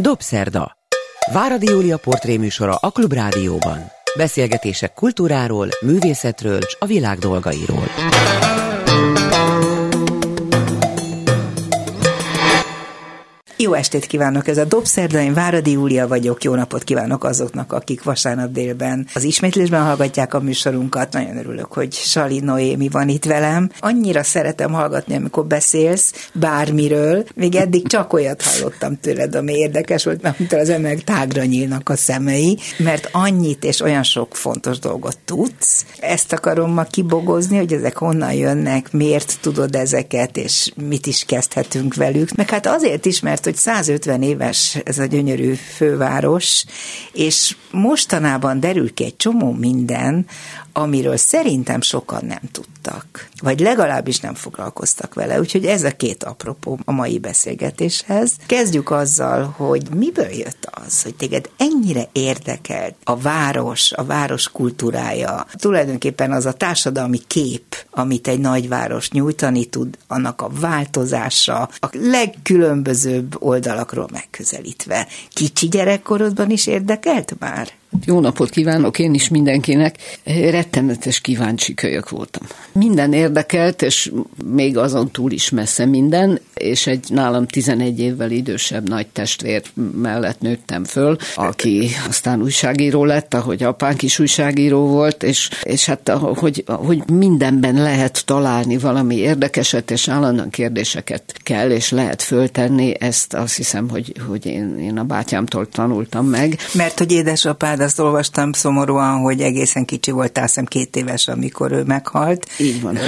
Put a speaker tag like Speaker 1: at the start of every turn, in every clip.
Speaker 1: Dobszerda. Váradi Júlia portréműsora a Klubrádióban. Beszélgetések kultúráról, művészetről és a világ dolgairól.
Speaker 2: Jó estét kívánok, ez a Dobszerda, én Váradi Júlia vagyok, jó napot kívánok azoknak, akik vasárnap délben az ismétlésben hallgatják a műsorunkat. Nagyon örülök, hogy Sali Noémi van itt velem. Annyira szeretem hallgatni, amikor beszélsz bármiről. Még eddig csak olyat hallottam tőled, ami érdekes volt, mert mint az emberek tágra nyílnak a szemei, mert annyit és olyan sok fontos dolgot tudsz. Ezt akarom ma kibogozni, hogy ezek honnan jönnek, miért tudod ezeket, és mit is kezdhetünk velük. Meg hát azért is, mert hogy 150 éves ez a gyönyörű főváros, és mostanában derül ki egy csomó minden, amiről szerintem sokan nem tudtak, vagy legalábbis nem foglalkoztak vele. Úgyhogy ez a két apropó a mai beszélgetéshez. Kezdjük azzal, hogy miből jött az, hogy téged ennyire érdekelt a város, a város kultúrája, tulajdonképpen az a társadalmi kép, amit egy nagyváros nyújtani tud, annak a változása, a legkülönbözőbb oldalakról megközelítve. Kicsi gyerekkorodban is érdekelt már?
Speaker 3: Jó napot kívánok én is mindenkinek. Rettenetes kíváncsi kölyök voltam. Minden érdekelt, és még azon túl is messze minden, és egy nálam 11 évvel idősebb nagy testvér mellett nőttem föl, aki aztán újságíró lett, ahogy apánk is újságíró volt, és, és hát hogy, hogy mindenben lehet találni valami érdekeset, és állandóan kérdéseket kell és lehet föltenni, ezt azt hiszem, hogy, hogy én, én a bátyámtól tanultam meg.
Speaker 2: Mert hogy édesapád, azt olvastam szomorúan, hogy egészen kicsi voltál, szem két éves, amikor ő meghalt.
Speaker 3: Így van.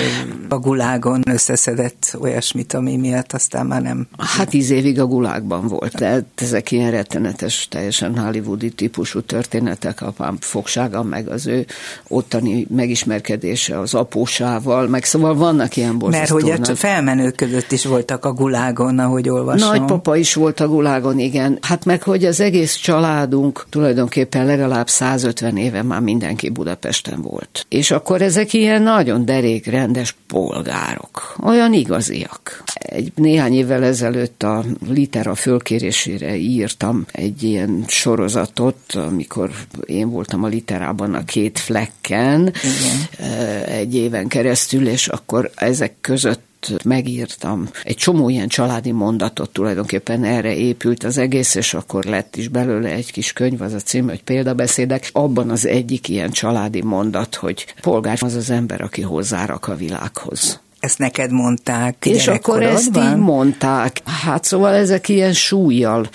Speaker 2: A gulágon összeszedett olyasmit, ami miatt aztán már nem...
Speaker 3: Hát tíz évig a gulágban volt, de ezek ilyen rettenetes, teljesen hollywoodi típusú történetek, apám fogsága, meg az ő ottani megismerkedése az apósával, meg szóval vannak ilyen
Speaker 2: borzasztó. Mert hogy a felmenők között is voltak a gulágon, ahogy olvasom.
Speaker 3: Nagypapa is volt a gulágon, igen. Hát meg, hogy az egész családunk tulajdonképpen legalább 150 éve már mindenki Budapesten volt. És akkor ezek ilyen nagyon derék, rendes polgárok. Olyan igaziak. Egy néhány évvel ezelőtt a Litera fölkérésére írtam egy ilyen sorozatot, amikor én voltam a Literában a két flekken Igen. egy éven keresztül, és akkor ezek között megírtam. Egy csomó ilyen családi mondatot tulajdonképpen erre épült az egész, és akkor lett is belőle egy kis könyv, az a cím, hogy példabeszédek. Abban az egyik ilyen családi mondat, hogy polgár az az ember, aki hozzárak a világhoz.
Speaker 2: Ezt neked mondták
Speaker 3: És akkor ezt így mondták. Hát szóval ezek ilyen súlyjal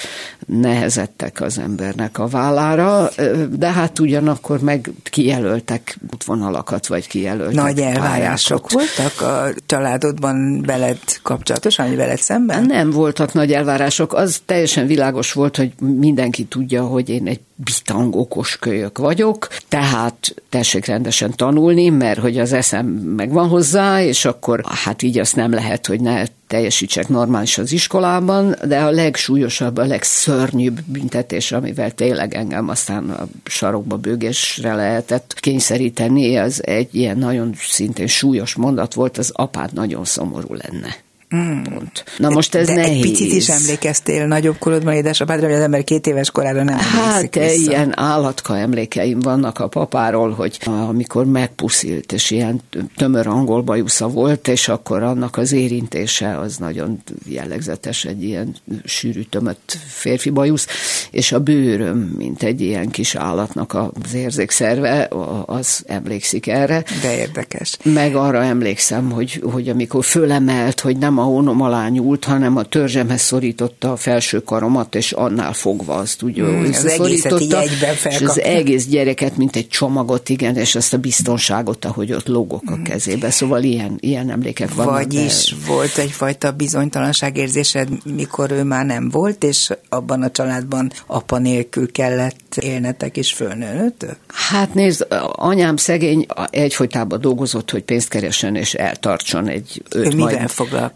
Speaker 3: nehezettek az embernek a vállára, de hát ugyanakkor meg kijelöltek útvonalakat, vagy kijelöltek
Speaker 2: Nagy elvárások voltak a családodban veled kapcsolatosan, vagy veled szemben?
Speaker 3: Nem voltak nagy elvárások. Az teljesen világos volt, hogy mindenki tudja, hogy én egy bitang okos kölyök vagyok, tehát tessék rendesen tanulni, mert hogy az eszem megvan hozzá, és akkor hát így azt nem lehet, hogy ne teljesítsek normális az iskolában, de a legsúlyosabb, a legszörnyűbb büntetés, amivel tényleg engem aztán a sarokba bőgésre lehetett kényszeríteni, az egy ilyen nagyon szintén súlyos mondat volt, az apád nagyon szomorú lenne. Mm. Pont. Na most ez
Speaker 2: De
Speaker 3: nehéz.
Speaker 2: egy picit is emlékeztél nagyobb korodban édesapádra, hogy az ember két éves korára nem
Speaker 3: Hát ilyen állatka emlékeim vannak a papáról, hogy amikor megpuszilt, és ilyen tömör angol bajusza volt, és akkor annak az érintése az nagyon jellegzetes, egy ilyen sűrű tömött férfi bajusz, és a bőröm, mint egy ilyen kis állatnak az érzékszerve, az emlékszik erre.
Speaker 2: De érdekes.
Speaker 3: Meg arra emlékszem, hogy, hogy amikor fölemelt, hogy nem a hónom alá nyúlt, hanem a törzsemhez szorította a felső karomat, és annál fogva azt úgy mm,
Speaker 2: összeszorította,
Speaker 3: és az egész gyereket, mint egy csomagot, igen, és azt a biztonságot, ahogy ott lógok a mm. kezébe. Szóval ilyen, ilyen emlékek vannak.
Speaker 2: Vagyis
Speaker 3: de...
Speaker 2: volt egyfajta bizonytalanságérzésed, mikor ő már nem volt, és abban a családban apa nélkül kellett élnetek és fölnőnötök?
Speaker 3: Hát nézd, anyám szegény egyfolytában dolgozott, hogy pénzt keressen és eltartson egy
Speaker 2: öt ő majd,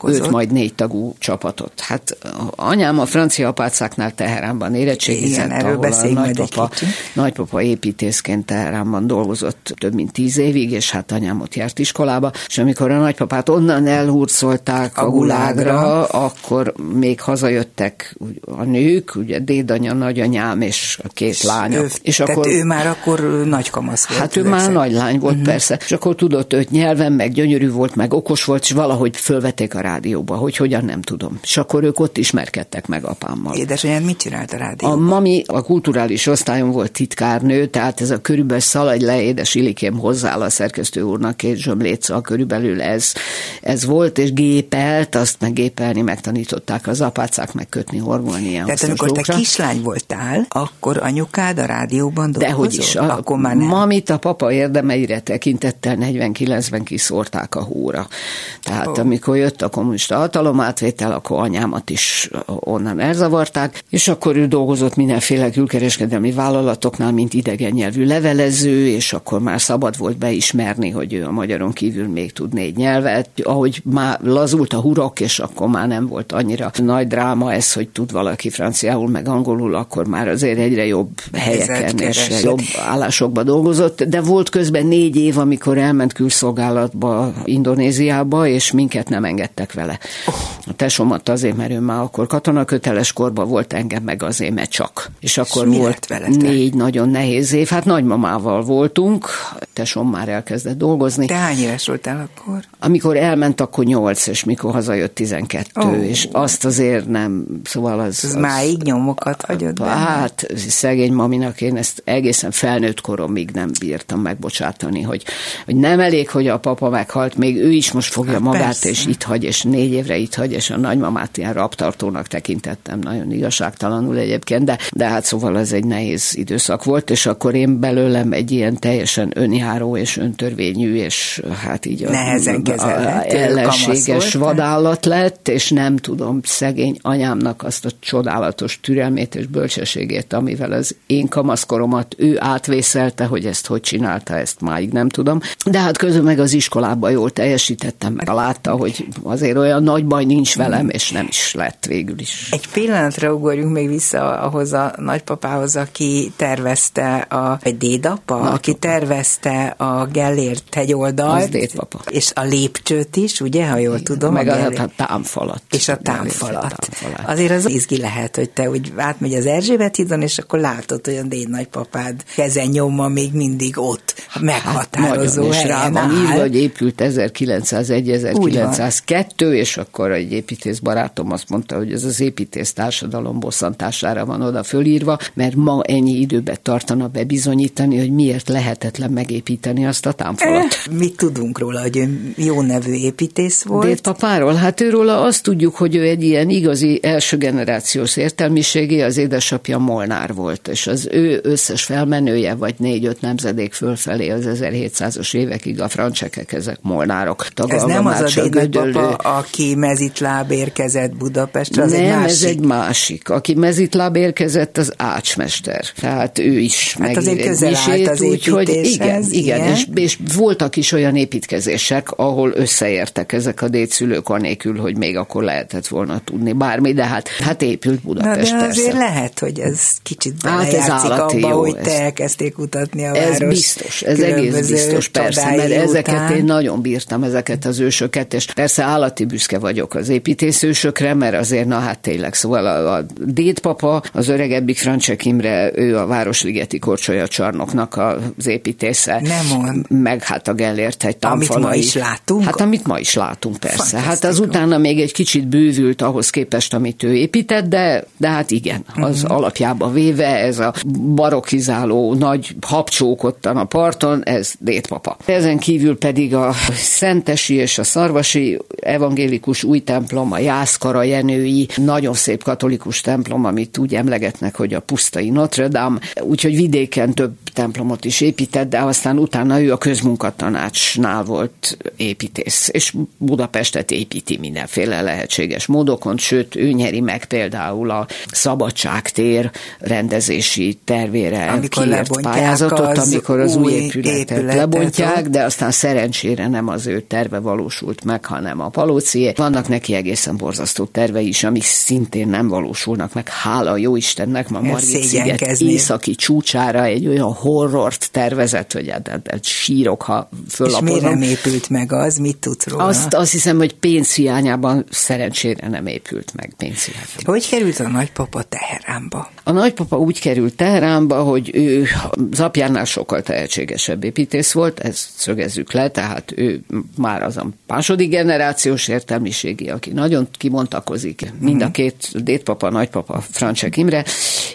Speaker 3: öt majd négy tagú csapatot. Hát anyám a francia apácáknál Teheránban érettségizett, Igen, ahol a nagypapa, nagypapa építészként Teheránban dolgozott több mint tíz évig, és hát anyám ott járt iskolába, és amikor a nagypapát onnan elhurcolták a, a gulágra, akkor még hazajöttek a nők, ugye dédanya, nagyanyám és a két lánya. Ő,
Speaker 2: és tehát akkor, ő már akkor nagy kamasz volt.
Speaker 3: Hát ő már nagy lány volt, uh-huh. persze. És akkor tudott öt nyelven, meg gyönyörű volt, meg okos volt, és valahogy fölvették a rádióba, hogy hogyan nem tudom. És akkor ők ott ismerkedtek meg apámmal.
Speaker 2: Édesanyád mit csinált a rádióban?
Speaker 3: A mami a kulturális osztályon volt titkárnő, tehát ez a körülbelül szaladj le, édes Ilikém hozzááll a szerkesztő úrnak két zsömléca, körülbelül ez, ez volt, és gépelt, azt meg gépelni megtanították az apácák, megkötni, horgolni.
Speaker 2: Tehát amikor te kislány voltál, akkor anyukád a rádióban dolgozott?
Speaker 3: Dehogy is. A, akkor már nem. Mamit a papa érdemeire tekintettel 49-ben kiszórták a hóra. Tehát oh. amikor jött a kommunista hatalomátvétel, akkor anyámat is onnan elzavarták, és akkor ő dolgozott mindenféle külkereskedelmi vállalatoknál, mint idegen nyelvű levelező, és akkor már szabad volt beismerni, hogy ő a magyaron kívül még tud négy nyelvet. Ahogy már lazult a hurok, és akkor már nem volt annyira nagy dráma ez, hogy tud valaki franciául, meg angolul, akkor már azért egyre jobb helyeken és jobb állásokba dolgozott, de volt közben négy év, amikor elment külszolgálatba Indonéziába, és minket nem engedtek vele. A tesómat azért, mert ő már akkor katonaköteles korban volt engem meg azért, mert csak. És akkor és volt négy nagyon nehéz év. Hát nagymamával voltunk, tesom már elkezdett dolgozni.
Speaker 2: Te hány éves voltál akkor?
Speaker 3: Amikor elment, akkor nyolc, és mikor hazajött tizenkettő, oh. és azt azért nem, szóval az...
Speaker 2: Ez az máig nyomokat hagyott
Speaker 3: benne? Hát, szegény maminak én ezt egészen felnőtt koromig nem bírtam megbocsátani, hogy, hogy nem elég, hogy a papa meghalt, még ő is most fogja hát magát, persze. és itt hagy, és négy évre itt hagy, és a nagymamát ilyen raptartónak tekintettem, nagyon igazságtalanul egyébként, de, de hát szóval ez egy nehéz időszak volt, és akkor én belőlem egy ilyen teljesen önjáró és öntörvényű, és hát így
Speaker 2: Nehezen a, a
Speaker 3: ellenséges vadállat lett, és nem tudom, szegény anyámnak azt a csodálatos türelmét és bölcsességét, amivel az én kamaszkoromat ő átvészelte, hogy ezt hogy csinálta, ezt máig nem tudom. De hát közben meg az iskolában jól teljesítettem, meg látta, hogy azért olyan nagy baj nincs velem, és nem is lett végül is.
Speaker 2: Egy pillanatra ugorjunk még vissza ahhoz a nagypapához, aki tervezte a, vagy dédapa, Nagypapa. aki tervezte a Gellért hegyoldalt.
Speaker 3: Az dédpapa.
Speaker 2: És a lépcsőt is, ugye, ha jól tudom.
Speaker 3: Meg a, a, a támfalat.
Speaker 2: És a támfalat. Azért az izgi lehet, hogy te úgy átmegy az Erzsébet hídon, és akkor látod, hogy a déd nagypapád keze nyoma még mindig ott, meghatározó hát, helyen van
Speaker 3: írva, hogy épült 1901-1902, és akkor egy építész barátom azt mondta, hogy ez az építész társadalom bosszantására van oda fölírva, mert ma ennyi időbe tartana bebizonyítani, hogy miért lehetetlen megépíteni azt a támfalat.
Speaker 2: Eh, mit tudunk róla, hogy ő jó nevű építész volt?
Speaker 3: Dédpapáról? Hát őróla azt tudjuk, hogy ő egy ilyen igazi első generációs értelmiségi, az édesapja Molnár volt, és az ő összes felmenője, vagy négy-öt nemzedék fölfelé az 1700-as évekig a francsekek, ezek Molnárok.
Speaker 2: Ez nem az a dédpapa, aki mezitláb érkezett Budapestre, az
Speaker 3: nem,
Speaker 2: egy másik.
Speaker 3: ez egy másik. Aki mezitláb érkezett, az ácsmester. Tehát ő is
Speaker 2: hát azért közel állt az úgy, hogy igen,
Speaker 3: igen, igen. És, és, voltak is olyan építkezések, ahol összeértek ezek a dédszülők anélkül, hogy még akkor lehetett volna tudni bármi, de hát, hát épült Budapest.
Speaker 2: Na, de azért persze. lehet, hogy ez kicsit hát ez abba, jó, hogy te elkezdték kutatni a
Speaker 3: város. Ez biztos, ez egész biztos, persze, mert után. ezeket én nagyon bírtam, ezeket az ősöket, és persze állati büszke vagyok az építészősökre, mert azért, na hát tényleg, szóval a, a dédpapa, az öregebbik Francsek Imre, ő a Városligeti Korcsolya csarnoknak az építésze.
Speaker 2: Nem mond.
Speaker 3: Meg hát a Gellért egy
Speaker 2: Amit ma is látunk?
Speaker 3: Hát amit ma is látunk, persze. Hát az utána még egy kicsit bővült ahhoz képest, amit ő épített, de, de hát igen, az uh-huh. alapjába véve ez a barokizáló nagy habcsókottan a parton, ez dédpapa. Ezen kívül pedig a Szentesi és a Szarvasi evangélikus új templom, a Jászkara Jenői, nagyon szép katolikus templom, amit úgy emlegetnek, hogy a pusztai Notre Dame, úgyhogy vidéken több templomot is épített, de aztán aztán utána ő a közmunkatanácsnál volt építész, és Budapestet építi mindenféle lehetséges módokon, sőt, ő nyeri meg például a Szabadságtér rendezési tervére amikor kiírt pályázatot, az amikor az új épületet, épületet lebontják, de aztán szerencsére nem az ő terve valósult meg, hanem a palócié. Vannak neki egészen borzasztó tervei is, amik szintén nem valósulnak meg. Hála jó Istennek, ma Margit sziget északi csúcsára egy olyan horrort tervezett, hogy hát, hát, hát sírok, ha föllapozom. És
Speaker 2: miért nem épült meg az? Mit tudsz róla?
Speaker 3: Azt, azt hiszem, hogy pénzhiányában szerencsére nem épült meg pénzhiányában.
Speaker 2: Hogy került a nagypapa Teheránba?
Speaker 3: A nagypapa úgy került Teheránba, hogy ő az apjánál sokkal tehetségesebb építész volt, ezt szögezzük le, tehát ő már az a második generációs értelmiségi, aki nagyon kibontakozik. Mind a mhm. két dédpapa, nagypapa, Francsek Imre,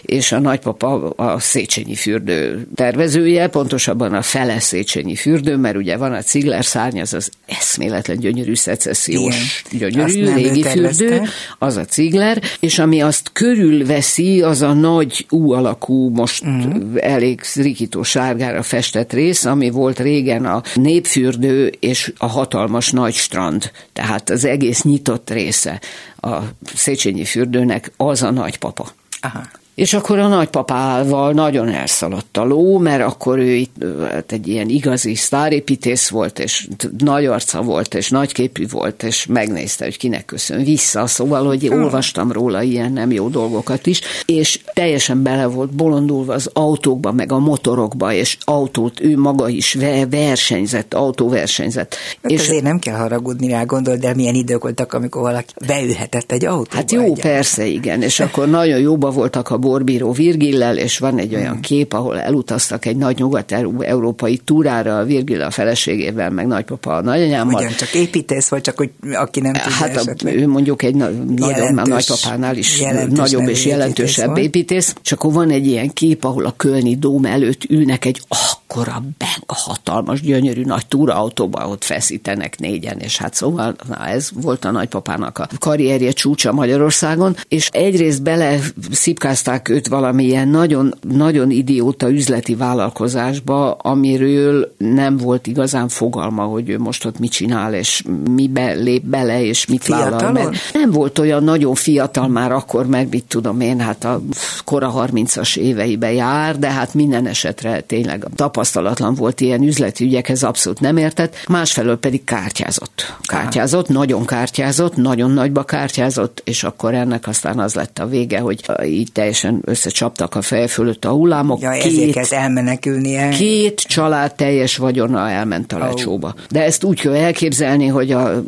Speaker 3: és a nagypapa a Széchenyi fürdő tervezője, pontosabban a fele Széchenyi fürdő, mert ugye van a Cigler szárny, az az eszméletlen gyönyörű szecessziós, gyönyörű régi fürdő, az a Cigler, és ami azt körülveszi, az a nagy U alakú, most uh-huh. elég rikító sárgára festett rész, ami volt régen a népfürdő és a hatalmas nagy strand, tehát az egész nyitott része a Széchenyi fürdőnek az a nagypapa. Aha. És akkor a nagypapával nagyon elszaladt a ló, mert akkor ő itt hát egy ilyen igazi sztárépítész volt, és nagy arca volt, és nagyképű volt, és megnézte, hogy kinek köszön vissza, szóval, hogy én olvastam róla ilyen nem jó dolgokat is, és teljesen bele volt bolondulva az autókba, meg a motorokba, és autót ő maga is versenyzett, autóversenyzett.
Speaker 2: Hát és azért nem kell haragudni rá, gondold de milyen idők voltak, amikor valaki beülhetett egy autóba.
Speaker 3: Hát jó, egyáltalán. persze, igen, és akkor nagyon jóba voltak a borbíró Virgillel, és van egy olyan hmm. kép, ahol elutaztak egy nagy nyugat-európai túrára a Virgil a feleségével, meg nagypapa a nagyanyámmal.
Speaker 2: Ugyan csak építész vagy, csak hogy aki nem tudja
Speaker 3: Hát a, ő mondjuk egy na, nagyon, már nagypapánál is nagyobb és jelentősebb építész, és akkor van egy ilyen kép, ahol a Kölni dóm előtt ülnek egy akkora beng, hatalmas, gyönyörű nagy túraautóba, ott feszítenek négyen, és hát szóval na, ez volt a nagypapának a karrierje csúcsa Magyarországon, és egyrészt bele szipkázták bevettek őt valamilyen nagyon, nagyon idióta üzleti vállalkozásba, amiről nem volt igazán fogalma, hogy ő most ott mit csinál, és mibe lép bele, és mit vállal meg. Nem volt olyan nagyon fiatal már akkor, meg mit tudom én, hát a kora 30-as éveibe jár, de hát minden esetre tényleg tapasztalatlan volt ilyen üzleti ügyekhez, abszolút nem értett, másfelől pedig kártyázott. Kártyázott, nagyon kártyázott, nagyon nagyba kártyázott, és akkor ennek aztán az lett a vége, hogy így teljesen teljesen összecsaptak a fej fölött a hullámok.
Speaker 2: Ja, két, ezért elmenekülnie.
Speaker 3: Két család teljes vagyona elment a lecsóba. Oh. De ezt úgy kell elképzelni, hogy a,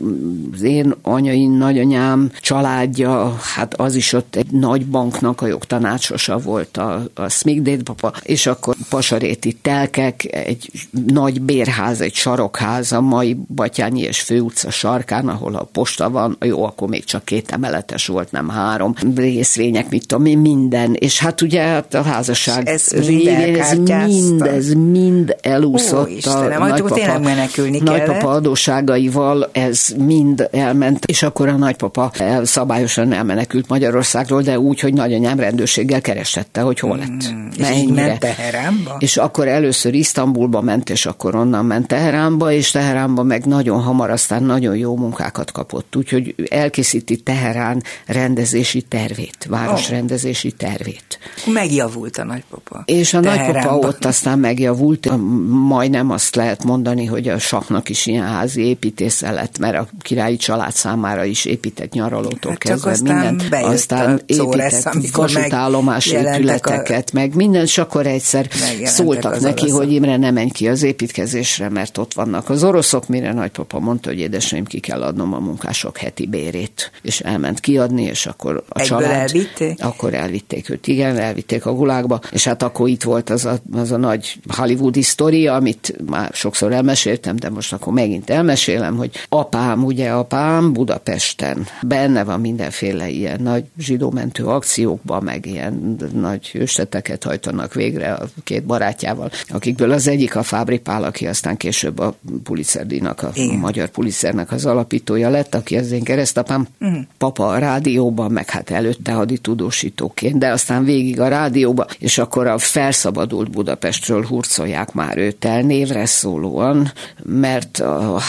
Speaker 3: az én anyai nagyanyám családja, hát az is ott egy nagy banknak a jogtanácsosa volt, a, a Smigdét papa, és akkor Pasaréti telkek, egy nagy bérház, egy sarokház a mai Batyányi és Főutca sarkán, ahol a posta van, jó, akkor még csak két emeletes volt, nem három részvények, mit tudom én, minden és hát ugye hát a házasság
Speaker 2: ez régen ez mind,
Speaker 3: ez mind elúszott Ó,
Speaker 2: Istenem, a nagypapa, menekülni
Speaker 3: nagypapa adóságaival, ez mind elment, és akkor a nagypapa szabályosan elmenekült Magyarországról, de úgy, hogy nagyanyám rendőrséggel kerestette, hogy hol lett. Hmm,
Speaker 2: és így ment Teheránba?
Speaker 3: És akkor először Isztambulba ment, és akkor onnan ment Teheránba, és Teheránba meg nagyon hamar aztán nagyon jó munkákat kapott, úgyhogy elkészíti Teherán rendezési tervét, városrendezési tervét tervét.
Speaker 2: Megjavult a nagypapa.
Speaker 3: És a Teheránban. nagypapa ott aztán megjavult, majdnem azt lehet mondani, hogy a saknak is ilyen házi építésze lett, mert a királyi család számára is épített nyaralótól hát kezdve
Speaker 2: aztán
Speaker 3: mindent. Aztán épített vasútállomás épületeket, meg minden, és akkor egyszer szóltak neki, hogy Imre ne menj ki az építkezésre, mert ott vannak az oroszok, mire nagypapa mondta, hogy édeseim, ki kell adnom a munkások heti bérét. És elment kiadni, és akkor a Egyből család...
Speaker 2: elvitték?
Speaker 3: Akkor elvitték őt, igen, elvitték a gulákba, és hát akkor itt volt az a, az a nagy hollywoodi sztori, amit már sokszor elmeséltem, de most akkor megint elmesélem, hogy apám, ugye apám Budapesten benne van mindenféle ilyen nagy zsidómentő akciókban, meg ilyen nagy ősteteket hajtanak végre a két barátjával, akikből az egyik a Fábri Pál, aki aztán később a Pulitzerdíjnak, a, a magyar Pulitzernek az alapítója lett, aki az én keresztapám, uh-huh. papa a rádióban, meg hát előtte haditudósítóként, de tévébe, aztán végig a rádióba, és akkor a felszabadult Budapestről hurcolják már őt el névre szólóan, mert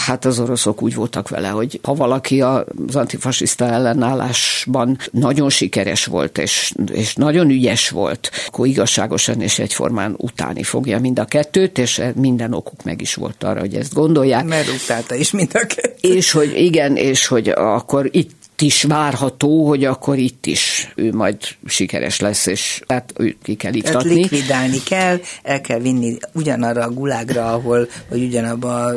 Speaker 3: hát az oroszok úgy voltak vele, hogy ha valaki az antifasiszta ellenállásban nagyon sikeres volt, és, és nagyon ügyes volt, akkor igazságosan és egyformán utáni fogja mind a kettőt, és minden okuk meg is volt arra, hogy ezt gondolják.
Speaker 2: Mert utálta is mind a kettőt.
Speaker 3: És hogy igen, és hogy akkor itt is várható, hogy akkor itt is ő majd sikeres lesz, és hát őt ki kell iktatni.
Speaker 2: Tehát likvidálni kell, el kell vinni ugyanarra a gulágra, ahol, vagy ugyanabba a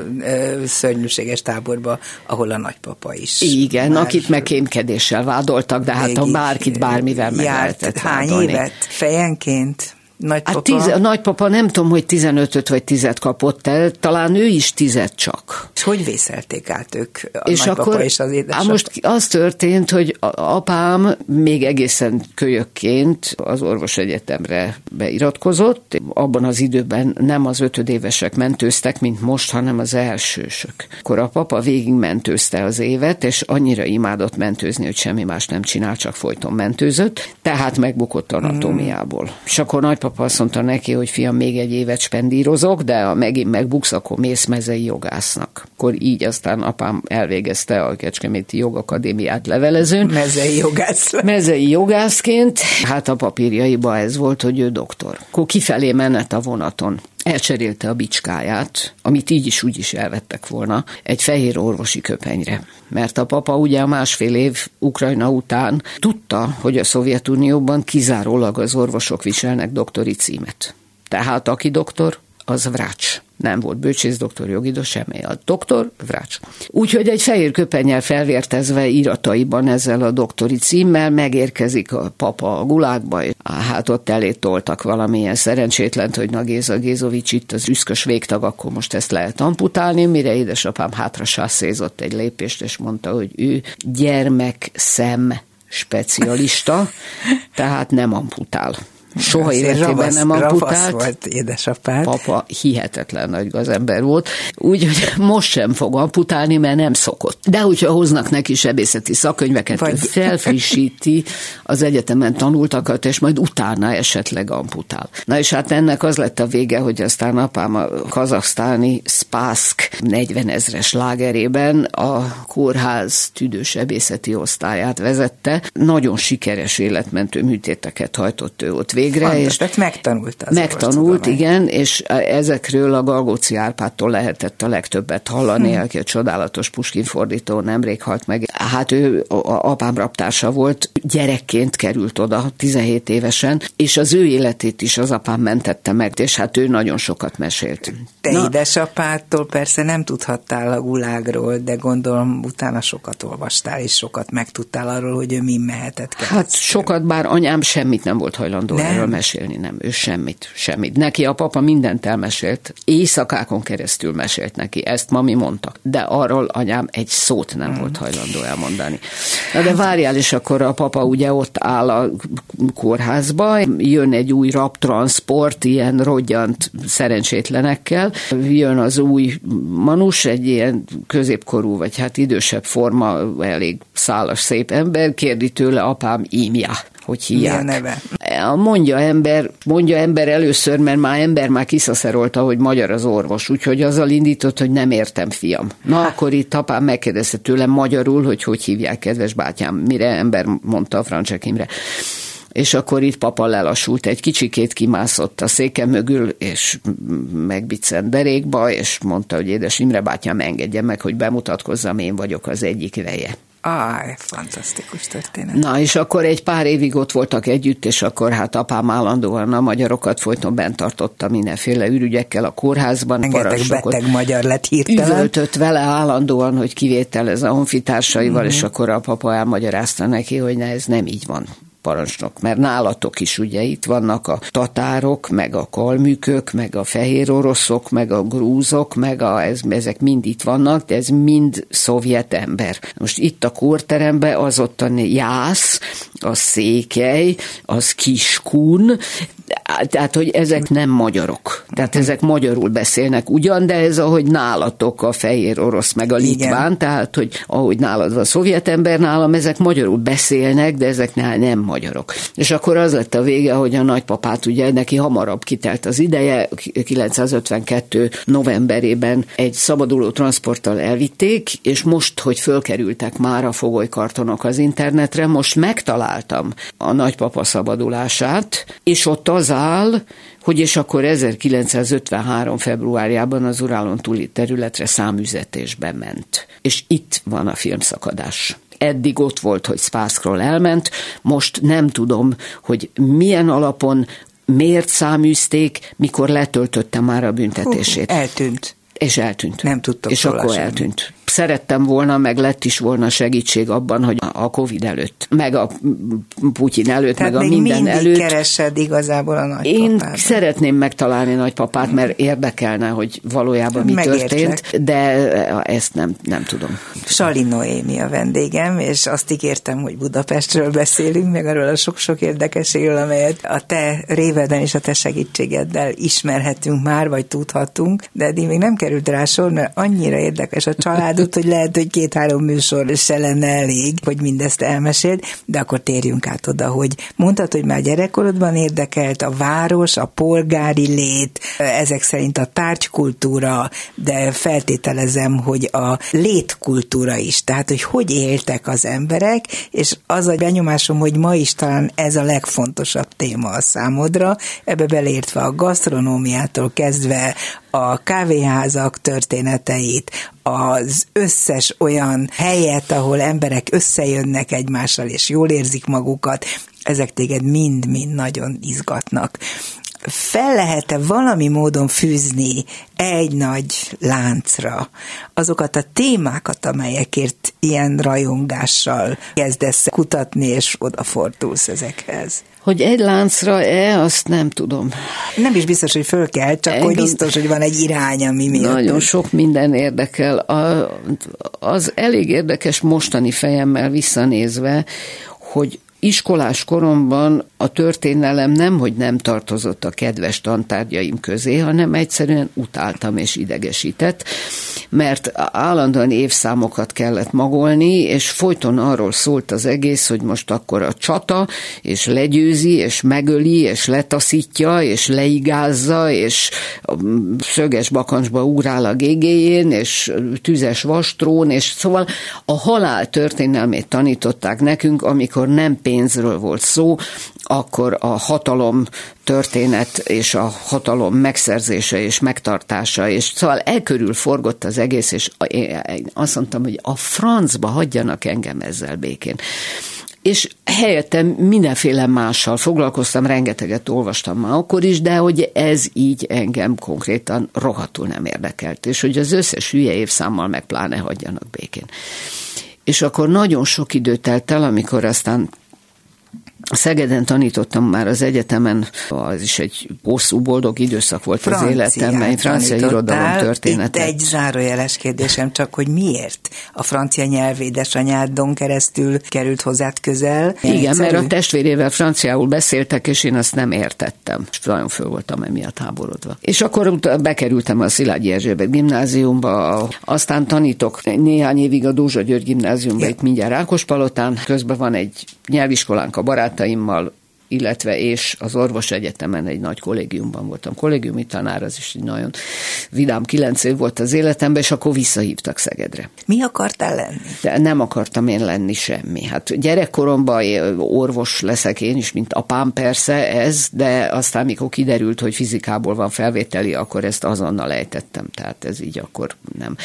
Speaker 2: szörnyűséges táborba, ahol a nagypapa is.
Speaker 3: Igen, már akit meg kémkedéssel vádoltak, de hát ha bárkit bármivel meg járt, lehetett
Speaker 2: Hány
Speaker 3: vádolni.
Speaker 2: évet? Fejenként? Nagypapa?
Speaker 3: Hát tíz, a nagypapa nem tudom, hogy 15 vagy 10 kapott el, talán ő is tizet csak.
Speaker 2: És hogy vészelték át ők, a és nagypapa akkor, és az édesapja?
Speaker 3: most az történt, hogy apám még egészen kölyökként az orvos egyetemre beiratkozott. Abban az időben nem az ötödévesek mentőztek, mint most, hanem az elsősök. Akkor a papa végig mentőzte az évet, és annyira imádott mentőzni, hogy semmi más nem csinál, csak folyton mentőzött, tehát megbukott anatómiából. Hmm. És akkor nagypapa nagypapa azt mondta neki, hogy fiam, még egy évet spendírozok, de ha megint megbuksz, akkor mész mezei jogásznak. Akkor így aztán apám elvégezte a Kecskeméti Jogakadémiát levelezőn.
Speaker 2: Mezei jogász.
Speaker 3: Mezei jogászként, hát a papírjaiba ez volt, hogy ő doktor. Akkor kifelé menet a vonaton elcserélte a bicskáját, amit így is úgy is elvettek volna, egy fehér orvosi köpenyre. Mert a papa ugye a másfél év Ukrajna után tudta, hogy a Szovjetunióban kizárólag az orvosok viselnek doktori címet. Tehát aki doktor, az vrács nem volt bölcsész doktor, jogidó, semmi. A doktor, vrács. Úgyhogy egy fehér köpenyel felvértezve írataiban ezzel a doktori címmel megérkezik a papa a gulákba, hát ott elé toltak valamilyen szerencsétlent, hogy na Géza Gézovics itt az üszkös végtag, akkor most ezt lehet amputálni, mire édesapám hátra sászézott egy lépést, és mondta, hogy ő gyermek szem specialista, tehát nem amputál. Soha Azért életében ravasz, nem amputált.
Speaker 2: volt édesapád.
Speaker 3: Papa hihetetlen nagy gazember volt, úgyhogy most sem fog amputálni, mert nem szokott. De hogyha hoznak neki sebészeti szakkönyveket, Vagy... felfrissíti az egyetemen tanultakat, és majd utána esetleg amputál. Na és hát ennek az lett a vége, hogy aztán apám a kazaksztáni Spászk 40 ezres lágerében a kórház tüdősebészeti osztályát vezette. Nagyon sikeres életmentő műtéteket hajtott ő ott végre.
Speaker 2: Fontos, és tehát megtanult az
Speaker 3: Megtanult, igen, és ezekről a Galgóci Árpádtól lehetett a legtöbbet hallani, hm. aki a csodálatos Puskin fordító nemrég halt meg. Hát ő a apám raptársa volt, gyerekként került oda, 17 évesen, és az ő életét is az apám mentette meg, és hát ő nagyon sokat mesélt.
Speaker 2: Te Na, édesapától persze nem tudhattál a gulágról, de gondolom utána sokat olvastál, és sokat megtudtál arról, hogy ő mi mehetett.
Speaker 3: Hát sokat, bár anyám semmit nem volt hajlandó nem. Erről mesélni, nem, ő semmit, semmit. Neki a papa mindent elmesélt, éjszakákon keresztül mesélt neki, ezt mami mondta, de arról anyám egy szót nem mm. volt hajlandó elmondani. Na de várjál, és akkor a papa ugye ott áll a kórházba, jön egy új raptransport, ilyen rodjant szerencsétlenekkel, jön az új manus, egy ilyen középkorú, vagy hát idősebb forma, elég szálas, szép ember, kérdi tőle apám ímja hogy
Speaker 2: a neve?
Speaker 3: Mondja ember, mondja ember először, mert már ember már kiszaszerolta, hogy magyar az orvos, úgyhogy azzal indított, hogy nem értem, fiam. Na, ha. akkor itt apám megkérdezte tőlem magyarul, hogy hogy hívják, kedves bátyám, mire ember mondta a Francsek és akkor itt papa lelassult, egy kicsikét kimászott a széke mögül, és megbiccent derékba, és mondta, hogy édes Imre bátyám, engedje meg, hogy bemutatkozzam, én vagyok az egyik veje.
Speaker 2: Áj, fantasztikus történet.
Speaker 3: Na, és akkor egy pár évig ott voltak együtt, és akkor hát apám állandóan a magyarokat folyton bent tartotta mindenféle ürügyekkel a kórházban.
Speaker 2: Rengeteg beteg magyar lett hirtelen.
Speaker 3: Üvöltött vele állandóan, hogy kivételez a honfitársaival, mm-hmm. és akkor a papa elmagyarázta neki, hogy ne, ez nem így van parancsnok, mert nálatok is ugye itt vannak a tatárok, meg a kalmükök, meg a fehér oroszok, meg a grúzok, meg a, ez, ezek mind itt vannak, de ez mind szovjet ember. Most itt a kórteremben az ott a jász, a székely, az kiskun, Tehát, hogy ezek nem magyarok. Tehát ezek magyarul beszélnek ugyan, de ez ahogy nálatok a fehér orosz meg a litván, Igen. tehát, hogy ahogy nálad van a szovjet ember, nálam ezek magyarul beszélnek, de ezek nem magyarok. És akkor az lett a vége, hogy a nagypapát ugye neki hamarabb kitelt az ideje, 952 novemberében egy szabaduló transporttal elvitték, és most, hogy fölkerültek már a fogolykartonok az internetre, most megtaláltam a nagypapa szabadulását, és ott az áll, hogy és akkor 1953. februárjában az Urálon túli területre számüzetésbe ment. És itt van a filmszakadás eddig ott volt, hogy Spászkról elment, most nem tudom, hogy milyen alapon, miért száműzték, mikor letöltötte már a büntetését.
Speaker 2: Hú, eltűnt.
Speaker 3: És eltűnt.
Speaker 2: Nem tudtam
Speaker 3: És akkor eltűnt szerettem volna, meg lett is volna segítség abban, hogy a Covid előtt, meg a Putyin előtt,
Speaker 2: Tehát
Speaker 3: meg
Speaker 2: a
Speaker 3: minden előtt.
Speaker 2: keresed igazából a nagypapát.
Speaker 3: Én szeretném megtalálni nagypapát, mert érdekelne, hogy valójában mi
Speaker 2: Megértlek.
Speaker 3: történt, de ezt nem, nem tudom.
Speaker 2: Sali Noémi a vendégem, és azt ígértem, hogy Budapestről beszélünk, meg arról a sok-sok érdekességről, amelyet a te réveden és a te segítségeddel ismerhetünk már, vagy tudhatunk, de eddig még nem került rá sor, mert annyira érdekes a család, tudod, hogy lehet, hogy két-három műsor se lenne elég, hogy mindezt elmeséld, de akkor térjünk át oda, hogy mondtad, hogy már gyerekkorodban érdekelt a város, a polgári lét, ezek szerint a tárgykultúra, de feltételezem, hogy a létkultúra is, tehát, hogy hogy éltek az emberek, és az a benyomásom, hogy ma is talán ez a legfontosabb téma a számodra, ebbe beleértve a gasztronómiától kezdve a kávéházak történeteit, az összes olyan helyet, ahol emberek összejönnek egymással, és jól érzik magukat, ezek téged mind-mind nagyon izgatnak. Fel lehet-e valami módon fűzni egy nagy láncra azokat a témákat, amelyekért ilyen rajongással kezdesz kutatni, és odafordulsz ezekhez?
Speaker 3: Hogy egy láncra-e, azt nem tudom.
Speaker 2: Nem is biztos, hogy föl kell, csak Engem... hogy biztos, hogy van egy irány, ami miatt.
Speaker 3: Nagyon sok minden érdekel. A, az elég érdekes mostani fejemmel visszanézve, hogy iskolás koromban a történelem nem, hogy nem tartozott a kedves tantárgyaim közé, hanem egyszerűen utáltam és idegesített, mert állandóan évszámokat kellett magolni, és folyton arról szólt az egész, hogy most akkor a csata, és legyőzi, és megöli, és letaszítja, és leigázza, és szöges bakancsba úrál a gégéjén, és tüzes vastrón, és szóval a halál történelmét tanították nekünk, amikor nem pénzről volt szó, akkor a hatalom történet és a hatalom megszerzése és megtartása, és szóval elkörül forgott az egész, és én azt mondtam, hogy a francba hagyjanak engem ezzel békén és helyettem mindenféle mással foglalkoztam, rengeteget olvastam már akkor is, de hogy ez így engem konkrétan rohadtul nem érdekelt, és hogy az összes hülye évszámmal meg pláne hagyjanak békén. És akkor nagyon sok idő telt el, amikor aztán Szegeden tanítottam már az egyetemen, az is egy hosszú, boldog időszak volt az életemben, francia irodalom története.
Speaker 2: Itt egy zárójeles kérdésem csak, hogy miért a francia nyelv édesanyádon keresztül került hozzád közel?
Speaker 3: Igen, egyszerű? mert a testvérével franciául beszéltek, és én azt nem értettem. És nagyon föl voltam emiatt háborodva. És akkor bekerültem a Szilágyi Erzsébet gimnáziumba, aztán tanítok néhány évig a Dózsa György gimnáziumba, ja. itt mindjárt Rákospalotán, közben van egy nyelviskolánk a barát barátaimmal, illetve és az orvos egyetemen egy nagy kollégiumban voltam. Kollégiumi tanár, az is egy nagyon vidám kilenc év volt az életemben, és akkor visszahívtak Szegedre.
Speaker 2: Mi akartál lenni?
Speaker 3: De nem akartam én lenni semmi. Hát gyerekkoromban orvos leszek én is, mint apám persze ez, de aztán mikor kiderült, hogy fizikából van felvételi, akkor ezt azonnal ejtettem, tehát ez így akkor nem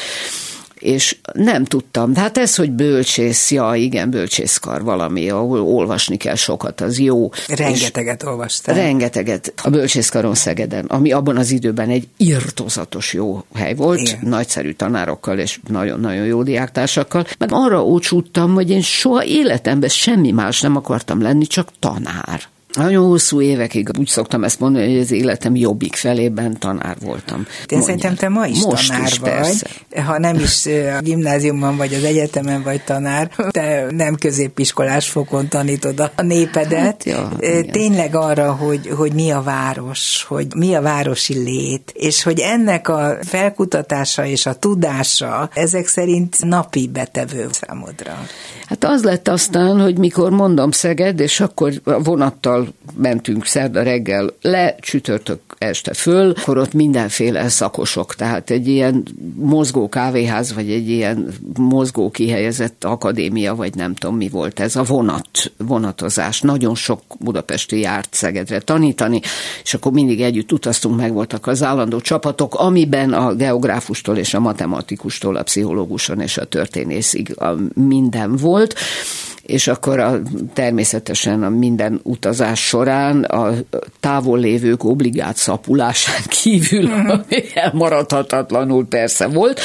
Speaker 3: és nem tudtam. Hát ez, hogy bölcsész, ja igen, bölcsészkar valami, ahol olvasni kell sokat, az jó.
Speaker 2: Rengeteget olvastál.
Speaker 3: Rengeteget. A bölcsészkaron Szegeden, ami abban az időben egy irtozatos jó hely volt, igen. nagyszerű tanárokkal és nagyon-nagyon jó diáktársakkal, mert arra ócsúttam, hogy én soha életemben semmi más nem akartam lenni, csak tanár. Nagyon hosszú évekig úgy szoktam ezt mondani, hogy az életem jobbik felében tanár voltam.
Speaker 2: Én szerintem te ma is Most tanár is, vagy. Persze. Ha nem is a gimnáziumban vagy az egyetemen vagy tanár, te nem középiskolás fokon tanítod a népedet. Hát, ja, Tényleg arra, hogy, hogy mi a város, hogy mi a városi lét, és hogy ennek a felkutatása és a tudása ezek szerint napi betevő számodra.
Speaker 3: Hát az lett aztán, hogy mikor mondom Szeged, és akkor vonattal mentünk szerda reggel le, csütörtök este föl, akkor ott mindenféle szakosok, tehát egy ilyen mozgó kávéház, vagy egy ilyen mozgó kihelyezett akadémia, vagy nem tudom mi volt ez, a vonat, vonatozás. Nagyon sok budapesti járt Szegedre tanítani, és akkor mindig együtt utaztunk, meg voltak az állandó csapatok, amiben a geográfustól és a matematikustól, a pszichológuson és a történészig a minden volt és akkor a, természetesen a minden utazás során a távol lévők obligát szapulásán kívül, mhm. ami elmaradhatatlanul persze volt,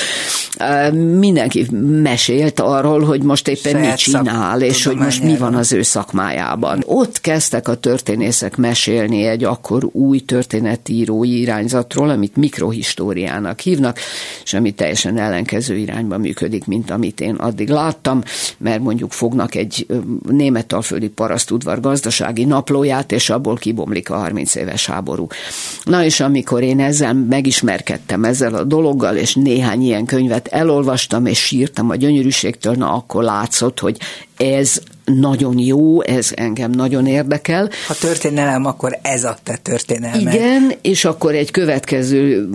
Speaker 3: mindenki mesélt arról, hogy most éppen mit csinál, és hogy most mi van az ő szakmájában. Ott kezdtek a történészek mesélni egy akkor új történetírói irányzatról, amit mikrohistóriának hívnak, és ami teljesen ellenkező irányba működik, mint amit én addig láttam, mert mondjuk fognak egy német alföldi parasztudvar gazdasági naplóját, és abból kibomlik a 30 éves háború. Na és amikor én ezzel megismerkedtem ezzel a dologgal, és néhány ilyen könyvet elolvastam, és sírtam a gyönyörűségtől, na akkor látszott, hogy ez nagyon jó, ez engem nagyon érdekel.
Speaker 2: Ha történelem, akkor ez a te történelme.
Speaker 3: Igen, és akkor egy következő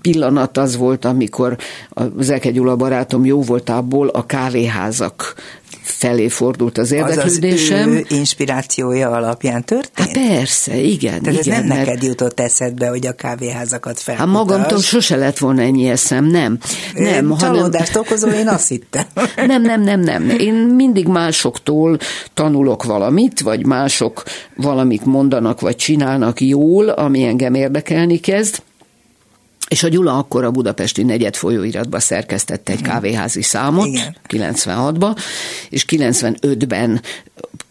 Speaker 3: pillanat az volt, amikor a Zeke Gyula barátom jó voltából a kávéházak felé fordult az érdeklődésem. Az,
Speaker 2: az ő inspirációja alapján történt?
Speaker 3: Hát persze, igen.
Speaker 2: Tehát
Speaker 3: igen,
Speaker 2: ez nem mert... neked jutott eszedbe, hogy a kávéházakat fel. Hát
Speaker 3: magamtól sose lett volna ennyi eszem, nem. nem
Speaker 2: Csalódást hanem... okozó, én azt hittem.
Speaker 3: nem, nem, nem, nem. Én mindig másoktól tanulok valamit, vagy mások valamit mondanak, vagy csinálnak jól, ami engem érdekelni kezd, és a Gyula akkor a budapesti negyed folyóiratba szerkesztette egy kávéházi számot, Igen. 96-ba, és 95-ben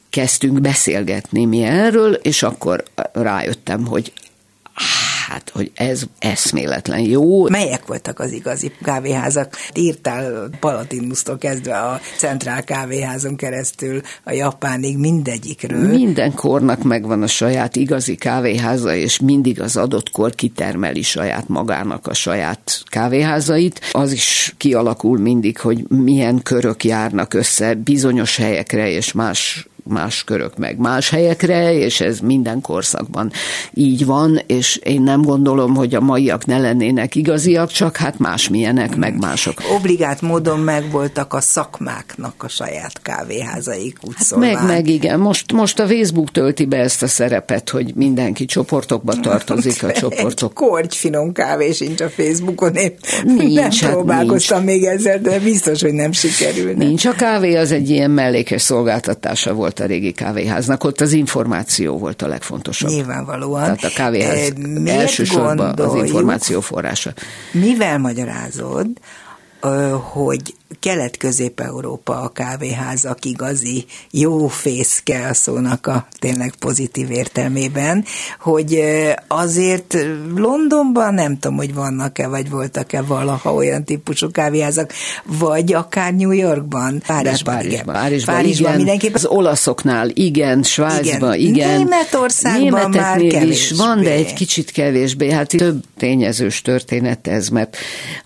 Speaker 3: kezdtünk beszélgetni mi erről, és akkor rájöttem, hogy hát, hogy ez eszméletlen jó.
Speaker 2: Melyek voltak az igazi kávéházak? Írtál Palatinusztól kezdve a Centrál kávéházon keresztül a Japánig mindegyikről.
Speaker 3: Minden kornak megvan a saját igazi kávéháza, és mindig az adott kor kitermeli saját magának a saját kávéházait. Az is kialakul mindig, hogy milyen körök járnak össze bizonyos helyekre és más más körök meg más helyekre, és ez minden korszakban így van, és én nem gondolom, hogy a maiak ne lennének igaziak, csak hát másmilyenek, meg mások.
Speaker 2: Obligát módon megvoltak a szakmáknak a saját kávéházaik, úgy hát
Speaker 3: Meg, meg igen. Most, most a Facebook tölti be ezt a szerepet, hogy mindenki csoportokba tartozik a csoportok.
Speaker 2: Egy korty finom kávé sincs a Facebookon, én nincs, nem hát próbálkoztam nincs. még ezzel, de biztos, hogy nem sikerülne.
Speaker 3: Nincs, a kávé az egy ilyen mellékes szolgáltatása volt volt a régi kávéháznak, ott az információ volt a legfontosabb.
Speaker 2: Nyilvánvalóan.
Speaker 3: Tehát a kávéház e, elsősorban az információ forrása.
Speaker 2: Mivel magyarázod, hogy Kelet-Közép-Európa a kávéházak igazi jó fészke a szónak a tényleg pozitív értelmében, hogy azért Londonban nem tudom, hogy vannak-e, vagy voltak-e valaha olyan típusú kávéházak, vagy akár New Yorkban,
Speaker 3: Párizsban, Párizsban, igen. Párizsban, Párizsban igen. mindenképpen. Az olaszoknál igen, Svájcban igen. igen.
Speaker 2: Németországban már kevésbé. is
Speaker 3: van, de egy kicsit kevésbé. Hát több tényezős történet ez, mert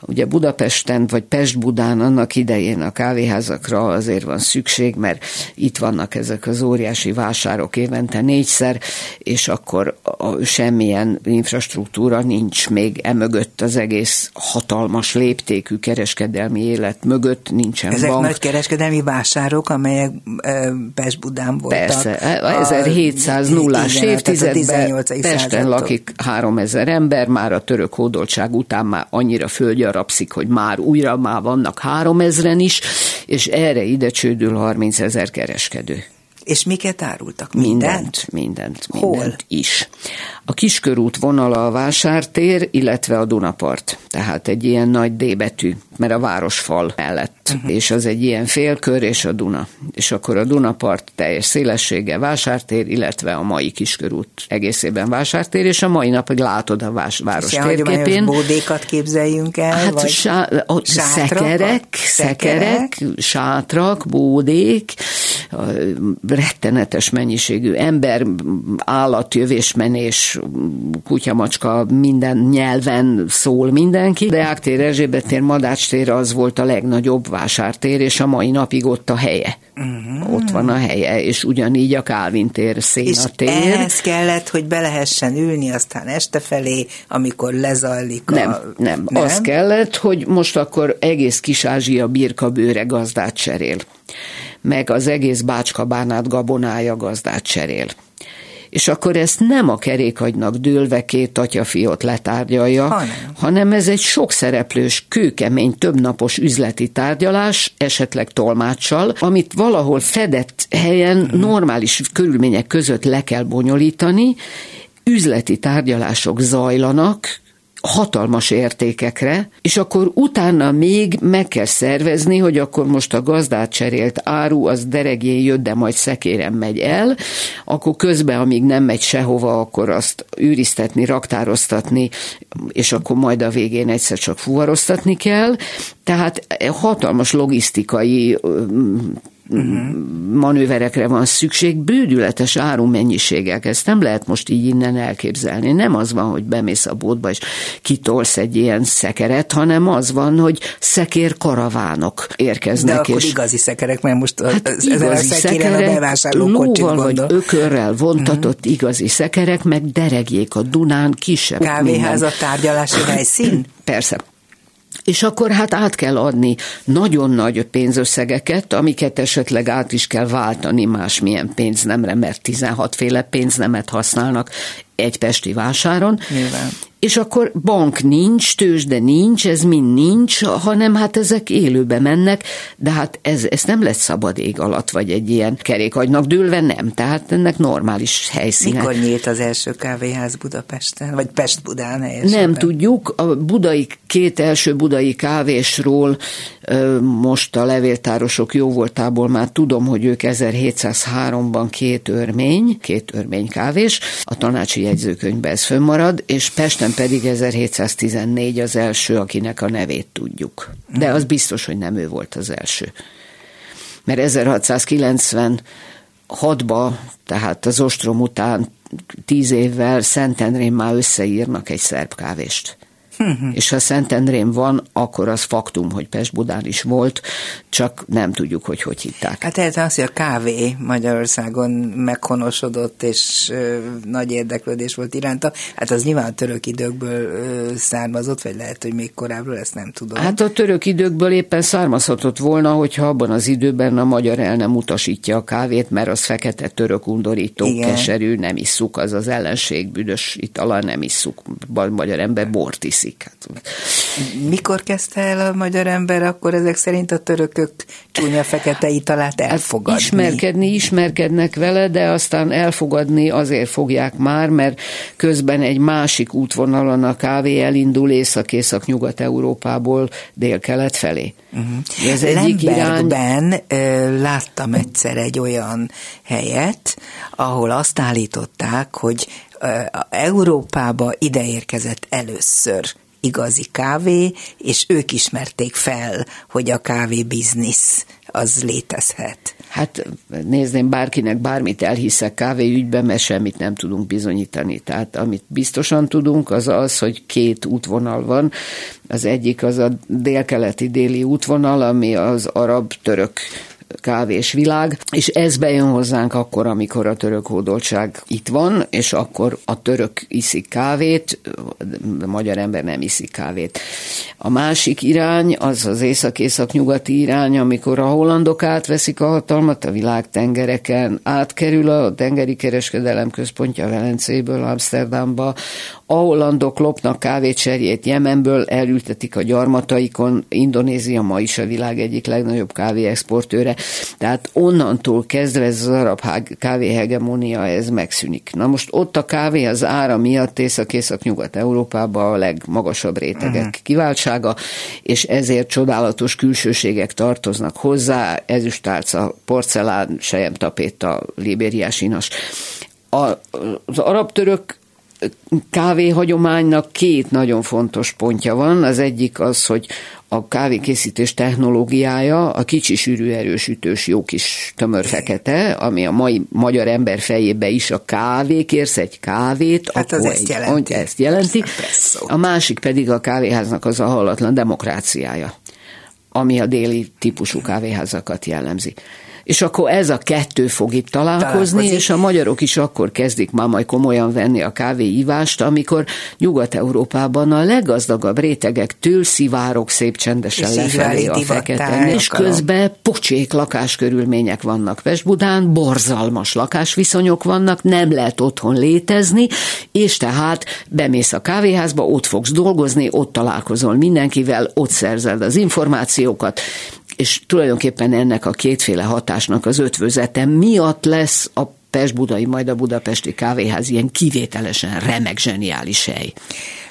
Speaker 3: ugye Budapesten, vagy Pest-Budán annak idején a kávéházakra azért van szükség, mert itt vannak ezek az óriási vásárok évente négyszer, és akkor a, semmilyen infrastruktúra nincs még emögött az egész hatalmas léptékű kereskedelmi élet mögött, nincsen
Speaker 2: Ezek
Speaker 3: bank.
Speaker 2: nagy kereskedelmi vásárok, amelyek Pest-Budán voltak.
Speaker 3: Persze, 1700 nullás évtizedben Pesten lakik 3000 ember, már a török hódoltság után már annyira földgyarapszik, hogy már újra már vannak 3000-en is, és erre ide csődül 30 ezer kereskedő.
Speaker 2: És miket árultak?
Speaker 3: Mindent? Mindent, mindent, mindent Hol? is. A kiskörút vonala a vásártér, illetve a Dunapart. Tehát egy ilyen nagy D betű, mert a városfal mellett. Uh-huh. És az egy ilyen félkör és a Duna. És akkor a Dunapart teljes szélessége vásártér, illetve a mai kiskörút egészében vásártér, és a mai napig látod a vás, város
Speaker 2: és térképén. bódékat képzeljünk el?
Speaker 3: Hát vagy sá- a szekerek, szekerek, sátrak, bódék, rettenetes mennyiségű ember, állatjövésmenés, kutyamacska, minden nyelven szól mindenki. Deák tér, Erzsébet tér, Madács tér az volt a legnagyobb vásártér, és a mai napig ott a helye. Uh-huh. Ott van a helye, és ugyanígy a Kálvin tér, Széna tér. És
Speaker 2: ehhez kellett, hogy be lehessen ülni aztán este felé, amikor lezajlik a...
Speaker 3: Nem, nem, nem. az kellett, hogy most akkor egész Kis-Ázsia birkabőre gazdát cserél meg az egész bácska-bánát gabonája gazdát cserél és akkor ezt nem a kerékagynak dőlve két atyafiot letárgyalja, hanem. hanem ez egy sokszereplős, kőkemény, többnapos üzleti tárgyalás, esetleg tolmáccsal, amit valahol fedett helyen uh-huh. normális körülmények között le kell bonyolítani, üzleti tárgyalások zajlanak, hatalmas értékekre, és akkor utána még meg kell szervezni, hogy akkor most a gazdát cserélt áru, az deregjén jött, de majd szekéren megy el, akkor közben, amíg nem megy sehova, akkor azt őriztetni, raktároztatni, és akkor majd a végén egyszer csak fuvaroztatni kell. Tehát hatalmas logisztikai uh-huh. manőverekre van szükség, bődületes árumennyiségek, ezt nem lehet most így innen elképzelni. Nem az van, hogy bemész a bótba és kitolsz egy ilyen szekeret, hanem az van, hogy szekér karavánok érkeznek.
Speaker 2: De akkor és... igazi szekerek, mert most hát az, igazi a szekerek, a lóval
Speaker 3: vagy ökörrel vontatott uh-huh. igazi szekerek, meg deregjék a Dunán kisebb.
Speaker 2: Kávéházat tárgyalási helyszín?
Speaker 3: Persze és akkor hát át kell adni nagyon nagy pénzösszegeket, amiket esetleg át is kell váltani másmilyen pénznemre, mert 16 féle pénznemet használnak egy pesti vásáron.
Speaker 2: Nyilván
Speaker 3: és akkor bank nincs, tőzsde nincs, ez mind nincs, hanem hát ezek élőbe mennek, de hát ez, ez nem lesz szabad ég alatt, vagy egy ilyen kerékagynak dőlve, nem. Tehát ennek normális helyszínek.
Speaker 2: Mikor nyílt az első kávéház Budapesten, vagy Pest-Budán
Speaker 3: helyesebben? Nem tudjuk. A budai, két első budai kávésról most a levéltárosok jó voltából már tudom, hogy ők 1703-ban két örmény, két örmény kávés, a tanácsi jegyzőkönyvben ez fönnmarad, és Pesten pedig 1714 az első, akinek a nevét tudjuk. De az biztos, hogy nem ő volt az első. Mert 1696-ba, tehát az ostrom után tíz évvel Szentendrén már összeírnak egy szerb kávést. Uh-huh. És ha Szentendrén van, akkor az faktum, hogy Pest-Budán is volt, csak nem tudjuk, hogy hogy hitták.
Speaker 2: Hát ez az, hogy a kávé Magyarországon meghonosodott, és ö, nagy érdeklődés volt iránta, hát az nyilván a török időkből ö, származott, vagy lehet, hogy még korábbról, ezt nem tudom.
Speaker 3: Hát a török időkből éppen származhatott volna, hogyha abban az időben a magyar el nem utasítja a kávét, mert az fekete török undorító, Igen. keserű, nem isszuk, az az ellenség büdös itala, nem isszuk. Magyar ember bort iszik iszik. Hát.
Speaker 2: Mikor kezdte el a magyar ember, akkor ezek szerint a törökök csúnya fekete italát elfogadni?
Speaker 3: Ismerkedni, ismerkednek vele, de aztán elfogadni azért fogják már, mert közben egy másik útvonalon a kávé elindul észak-észak-nyugat-európából dél-kelet felé.
Speaker 2: Uh-huh. Ez egyik irány... láttam egyszer egy olyan helyet, ahol azt állították, hogy Európába ideérkezett először igazi kávé, és ők ismerték fel, hogy a kávé biznisz az létezhet.
Speaker 3: Hát nézném, bárkinek bármit elhiszek kávéügyben, mert semmit nem tudunk bizonyítani. Tehát amit biztosan tudunk, az az, hogy két útvonal van. Az egyik az a délkeleti déli útvonal, ami az arab-török kávés világ, és ez bejön hozzánk akkor, amikor a török hódoltság itt van, és akkor a török iszik kávét, a magyar ember nem iszik kávét. A másik irány az az észak-észak-nyugati irány, amikor a hollandok átveszik a hatalmat a világ tengereken, átkerül a tengeri kereskedelem központja Velencéből Amsterdamba, A hollandok lopnak kávét serjét Jemenből, elültetik a gyarmataikon, Indonézia ma is a világ egyik legnagyobb kávéexportőre, tehát onnantól kezdve ez az arab kávéhegemónia, ez megszűnik. Na most ott a kávé az ára miatt Észak-Észak-Nyugat-Európában a legmagasabb rétegek uh-huh. kiváltsága, és ezért csodálatos külsőségek tartoznak hozzá, ezüstálca, porcelán, tapéta, libériás inas. A, az arab-török kávéhagyománynak két nagyon fontos pontja van. Az egyik az, hogy a kávékészítés technológiája a kicsi sűrű erős ütős jó kis tömör fekete, ami a mai magyar ember fejébe is a kávé, kérsz egy kávét,
Speaker 2: hát
Speaker 3: akkor
Speaker 2: az ezt jelenti.
Speaker 3: Egy, ezt jelenti. A másik pedig a kávéháznak az a hallatlan demokráciája, ami a déli típusú kávéházakat jellemzi és akkor ez a kettő fog itt találkozni, és a magyarok is akkor kezdik már majd komolyan venni a kávéívást, amikor Nyugat-Európában a leggazdagabb rétegektől szivárok szép csendesen lefelé a fekete. És közben pocsék lakáskörülmények vannak Pest-Budán, borzalmas lakásviszonyok vannak, nem lehet otthon létezni, és tehát bemész a kávéházba, ott fogsz dolgozni, ott találkozol mindenkivel, ott szerzed az információkat, és tulajdonképpen ennek a kétféle hatásnak az ötvözete miatt lesz a Pest-Budai, majd a Budapesti Kávéház ilyen kivételesen remek, zseniális hely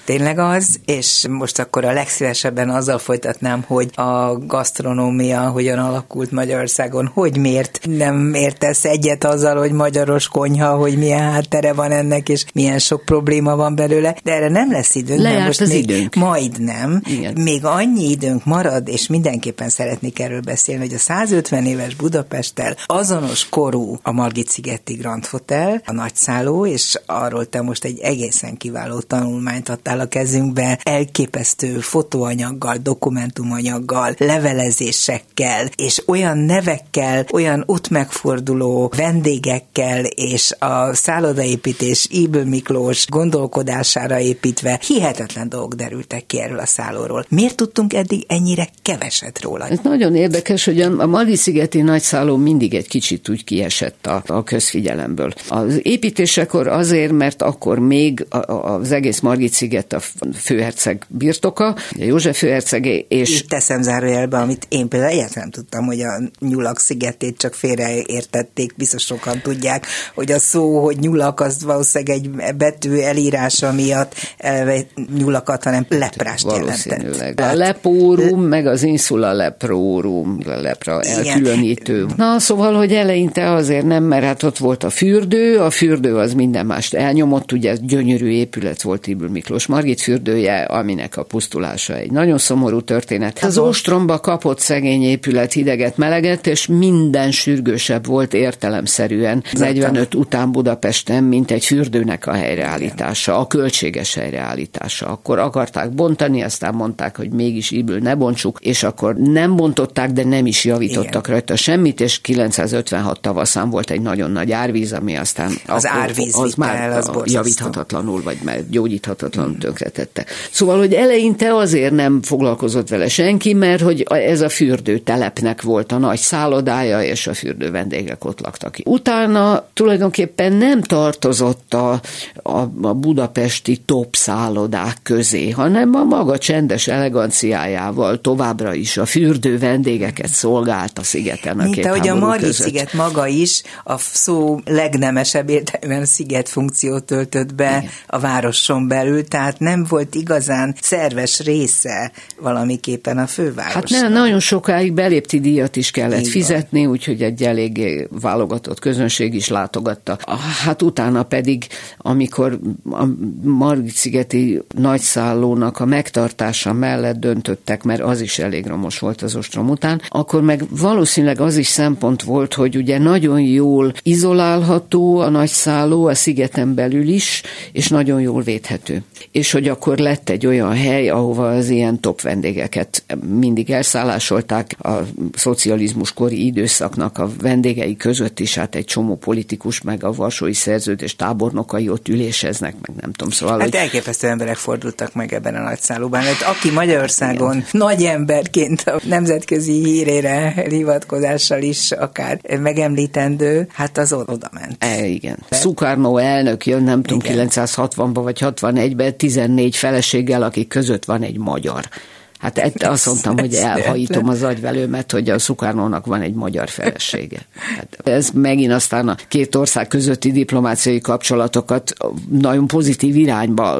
Speaker 2: tényleg az, és most akkor a legszívesebben azzal folytatnám, hogy a gasztronómia hogyan alakult Magyarországon, hogy miért nem értesz egyet azzal, hogy magyaros konyha, hogy milyen háttere van ennek, és milyen sok probléma van belőle, de erre nem lesz időnk.
Speaker 3: Lejárt most az még időnk.
Speaker 2: Majd nem. Igen. Még annyi időnk marad, és mindenképpen szeretnék erről beszélni, hogy a 150 éves Budapesttel azonos korú a Margit-szigeti Grand Hotel, a nagyszálló, és arról te most egy egészen kiváló tanulmányt adtál a kezünkbe elképesztő fotóanyaggal, dokumentumanyaggal, levelezésekkel, és olyan nevekkel, olyan ott megforduló vendégekkel, és a szállodaépítés Íből Miklós gondolkodására építve hihetetlen dolgok derültek ki erről a szállóról. Miért tudtunk eddig ennyire keveset róla?
Speaker 3: Ez nagyon érdekes, hogy a Mali-szigeti nagyszálló mindig egy kicsit úgy kiesett a, a közfigyelemből. Az építésekor azért, mert akkor még az egész Margit-sziget lett a főherceg birtoka, a József főhercegé, és...
Speaker 2: Itt teszem zárójelbe, amit én például egyáltalán nem tudtam, hogy a nyulak szigetét csak félreértették, biztos sokan tudják, hogy a szó, hogy nyulak, az valószínűleg egy betű elírása miatt elve nyulakat, hanem leprást jelentett.
Speaker 3: A lepórum, meg az insula leprórum, a lepra elkülönítő. Na, szóval, hogy eleinte azért nem, mert hát ott volt a fürdő, a fürdő az minden mást elnyomott, ugye gyönyörű épület volt Ibül Miklós Margit fürdője, aminek a pusztulása egy nagyon szomorú történet. Az ostromba kapott szegény épület hideget, meleget, és minden sürgősebb volt értelemszerűen 45 után Budapesten, mint egy fürdőnek a helyreállítása, a költséges helyreállítása. Akkor akarták bontani, aztán mondták, hogy mégis íből ne bontsuk, és akkor nem bontották, de nem is javítottak Igen. rajta semmit, és 956 tavaszán volt egy nagyon nagy árvíz, ami aztán
Speaker 2: az árvíz az már az
Speaker 3: javíthatatlanul, vagy már gyógyíthatatlan tönkretette. Szóval, hogy eleinte azért nem foglalkozott vele senki, mert hogy ez a fürdőtelepnek volt a nagy szállodája, és a fürdő vendégek ott laktak. Utána tulajdonképpen nem tartozott a, a, a budapesti top szállodák közé, hanem a maga csendes eleganciájával továbbra is a fürdő vendégeket szolgált a szigeten. A
Speaker 2: Mint ahogy a Mari sziget maga is a szó legnemesebb értelemben sziget funkciót töltött be Igen. a városon belül, tehát tehát nem volt igazán szerves része valamiképpen a fővárosnak.
Speaker 3: Hát nem, nagyon sokáig belépti díjat is kellett Igen. fizetni, úgyhogy egy eléggé válogatott közönség is látogatta. Hát utána pedig, amikor a Margit-szigeti nagyszállónak a megtartása mellett döntöttek, mert az is elég romos volt az ostrom után, akkor meg valószínűleg az is szempont volt, hogy ugye nagyon jól izolálható a nagyszálló a szigeten belül is, és nagyon jól védhető és hogy akkor lett egy olyan hely, ahova az ilyen top vendégeket mindig elszállásolták a szocializmus kori időszaknak a vendégei között is, hát egy csomó politikus, meg a Varsói Szerződés tábornokai ott üléseznek, meg nem tudom, szóval...
Speaker 2: Hát hogy... elképesztő emberek fordultak meg ebben a nagyszállóban. Hát aki Magyarországon Igen. nagy emberként a nemzetközi hírére hivatkozással is akár megemlítendő, hát az oda ment.
Speaker 3: E, igen. Szukárnó elnök jön, nem tudom, 960-ban vagy 61-ben 14 feleséggel, akik között van egy magyar. Hát ett, azt mondtam, hogy elhajítom az agyvelőmet, hogy a Szukárnónak van egy magyar felesége. Hát ez megint aztán a két ország közötti diplomáciai kapcsolatokat nagyon pozitív irányba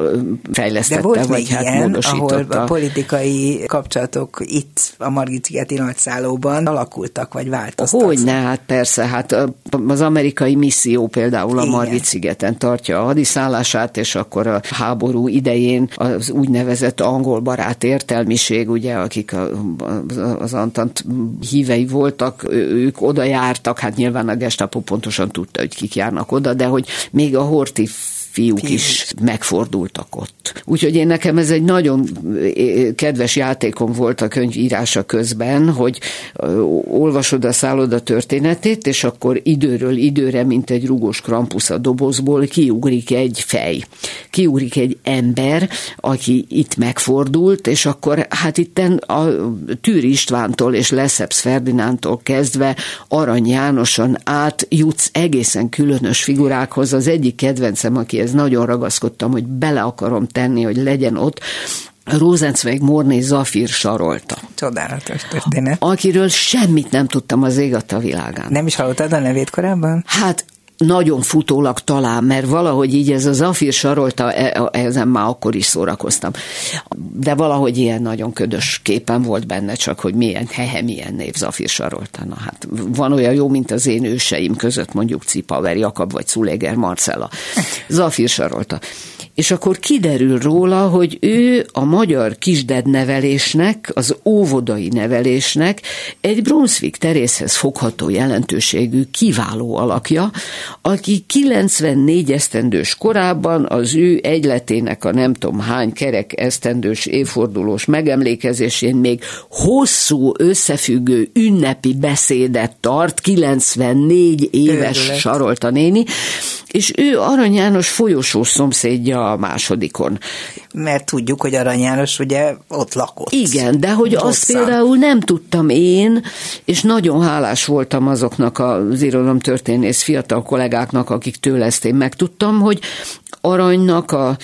Speaker 3: fejlesztette,
Speaker 2: De volt
Speaker 3: vagy
Speaker 2: még
Speaker 3: hát
Speaker 2: ilyen,
Speaker 3: módosította.
Speaker 2: ahol a politikai kapcsolatok itt a Margit-szigeti nagyszállóban alakultak, vagy változtak.
Speaker 3: Hogy ne, hát persze, hát az amerikai misszió például a Margit-szigeten tartja a hadiszállását, és akkor a háború idején az úgynevezett angol barát értelmiség közösség, ugye, akik az Antant hívei voltak, ők oda jártak, hát nyilván a gestapo pontosan tudta, hogy kik járnak oda, de hogy még a Horti fiúk Fiú. is megfordultak ott. Úgyhogy én nekem ez egy nagyon kedves játékom volt a könyv írása közben, hogy olvasod a szálloda történetét, és akkor időről időre, mint egy rugós krampusz a dobozból, kiugrik egy fej. Kiugrik egy ember, aki itt megfordult, és akkor hát itten a Tűr Istvántól és Leszeps Ferdinántól kezdve Arany Jánoson át jutsz egészen különös figurákhoz. Az egyik kedvencem, aki ez nagyon ragaszkodtam, hogy bele akarom tenni, hogy legyen ott, Rosenzweig Morné Zafir sarolta.
Speaker 2: Csodálatos történet.
Speaker 3: Akiről semmit nem tudtam az ég a világán.
Speaker 2: Nem is hallottad a nevét korábban?
Speaker 3: Hát nagyon futólag talán, mert valahogy így ez az Afir sarolta, e, ezen már akkor is szórakoztam. De valahogy ilyen nagyon ködös képen volt benne, csak hogy milyen hehe, milyen név Zafir sarolta. Na hát van olyan jó, mint az én őseim között, mondjuk Cipaver Jakab vagy Szuléger Marcella. Zafir sarolta és akkor kiderül róla, hogy ő a magyar kisdednevelésnek, az óvodai nevelésnek egy Brunswick terészhez fogható jelentőségű kiváló alakja, aki 94 esztendős korában az ő egyletének a nem tudom hány kerek esztendős évfordulós megemlékezésén még hosszú összefüggő ünnepi beszédet tart, 94 éves. Sarolta néni, és ő Arany János folyosó szomszédja a másodikon.
Speaker 2: Mert tudjuk, hogy Arany János ugye ott lakott.
Speaker 3: Igen, de hogy Hosszan. azt például nem tudtam én, és nagyon hálás voltam azoknak az irodalomtörténész fiatal kollégáknak, akik tőle ezt én megtudtam, hogy Aranynak a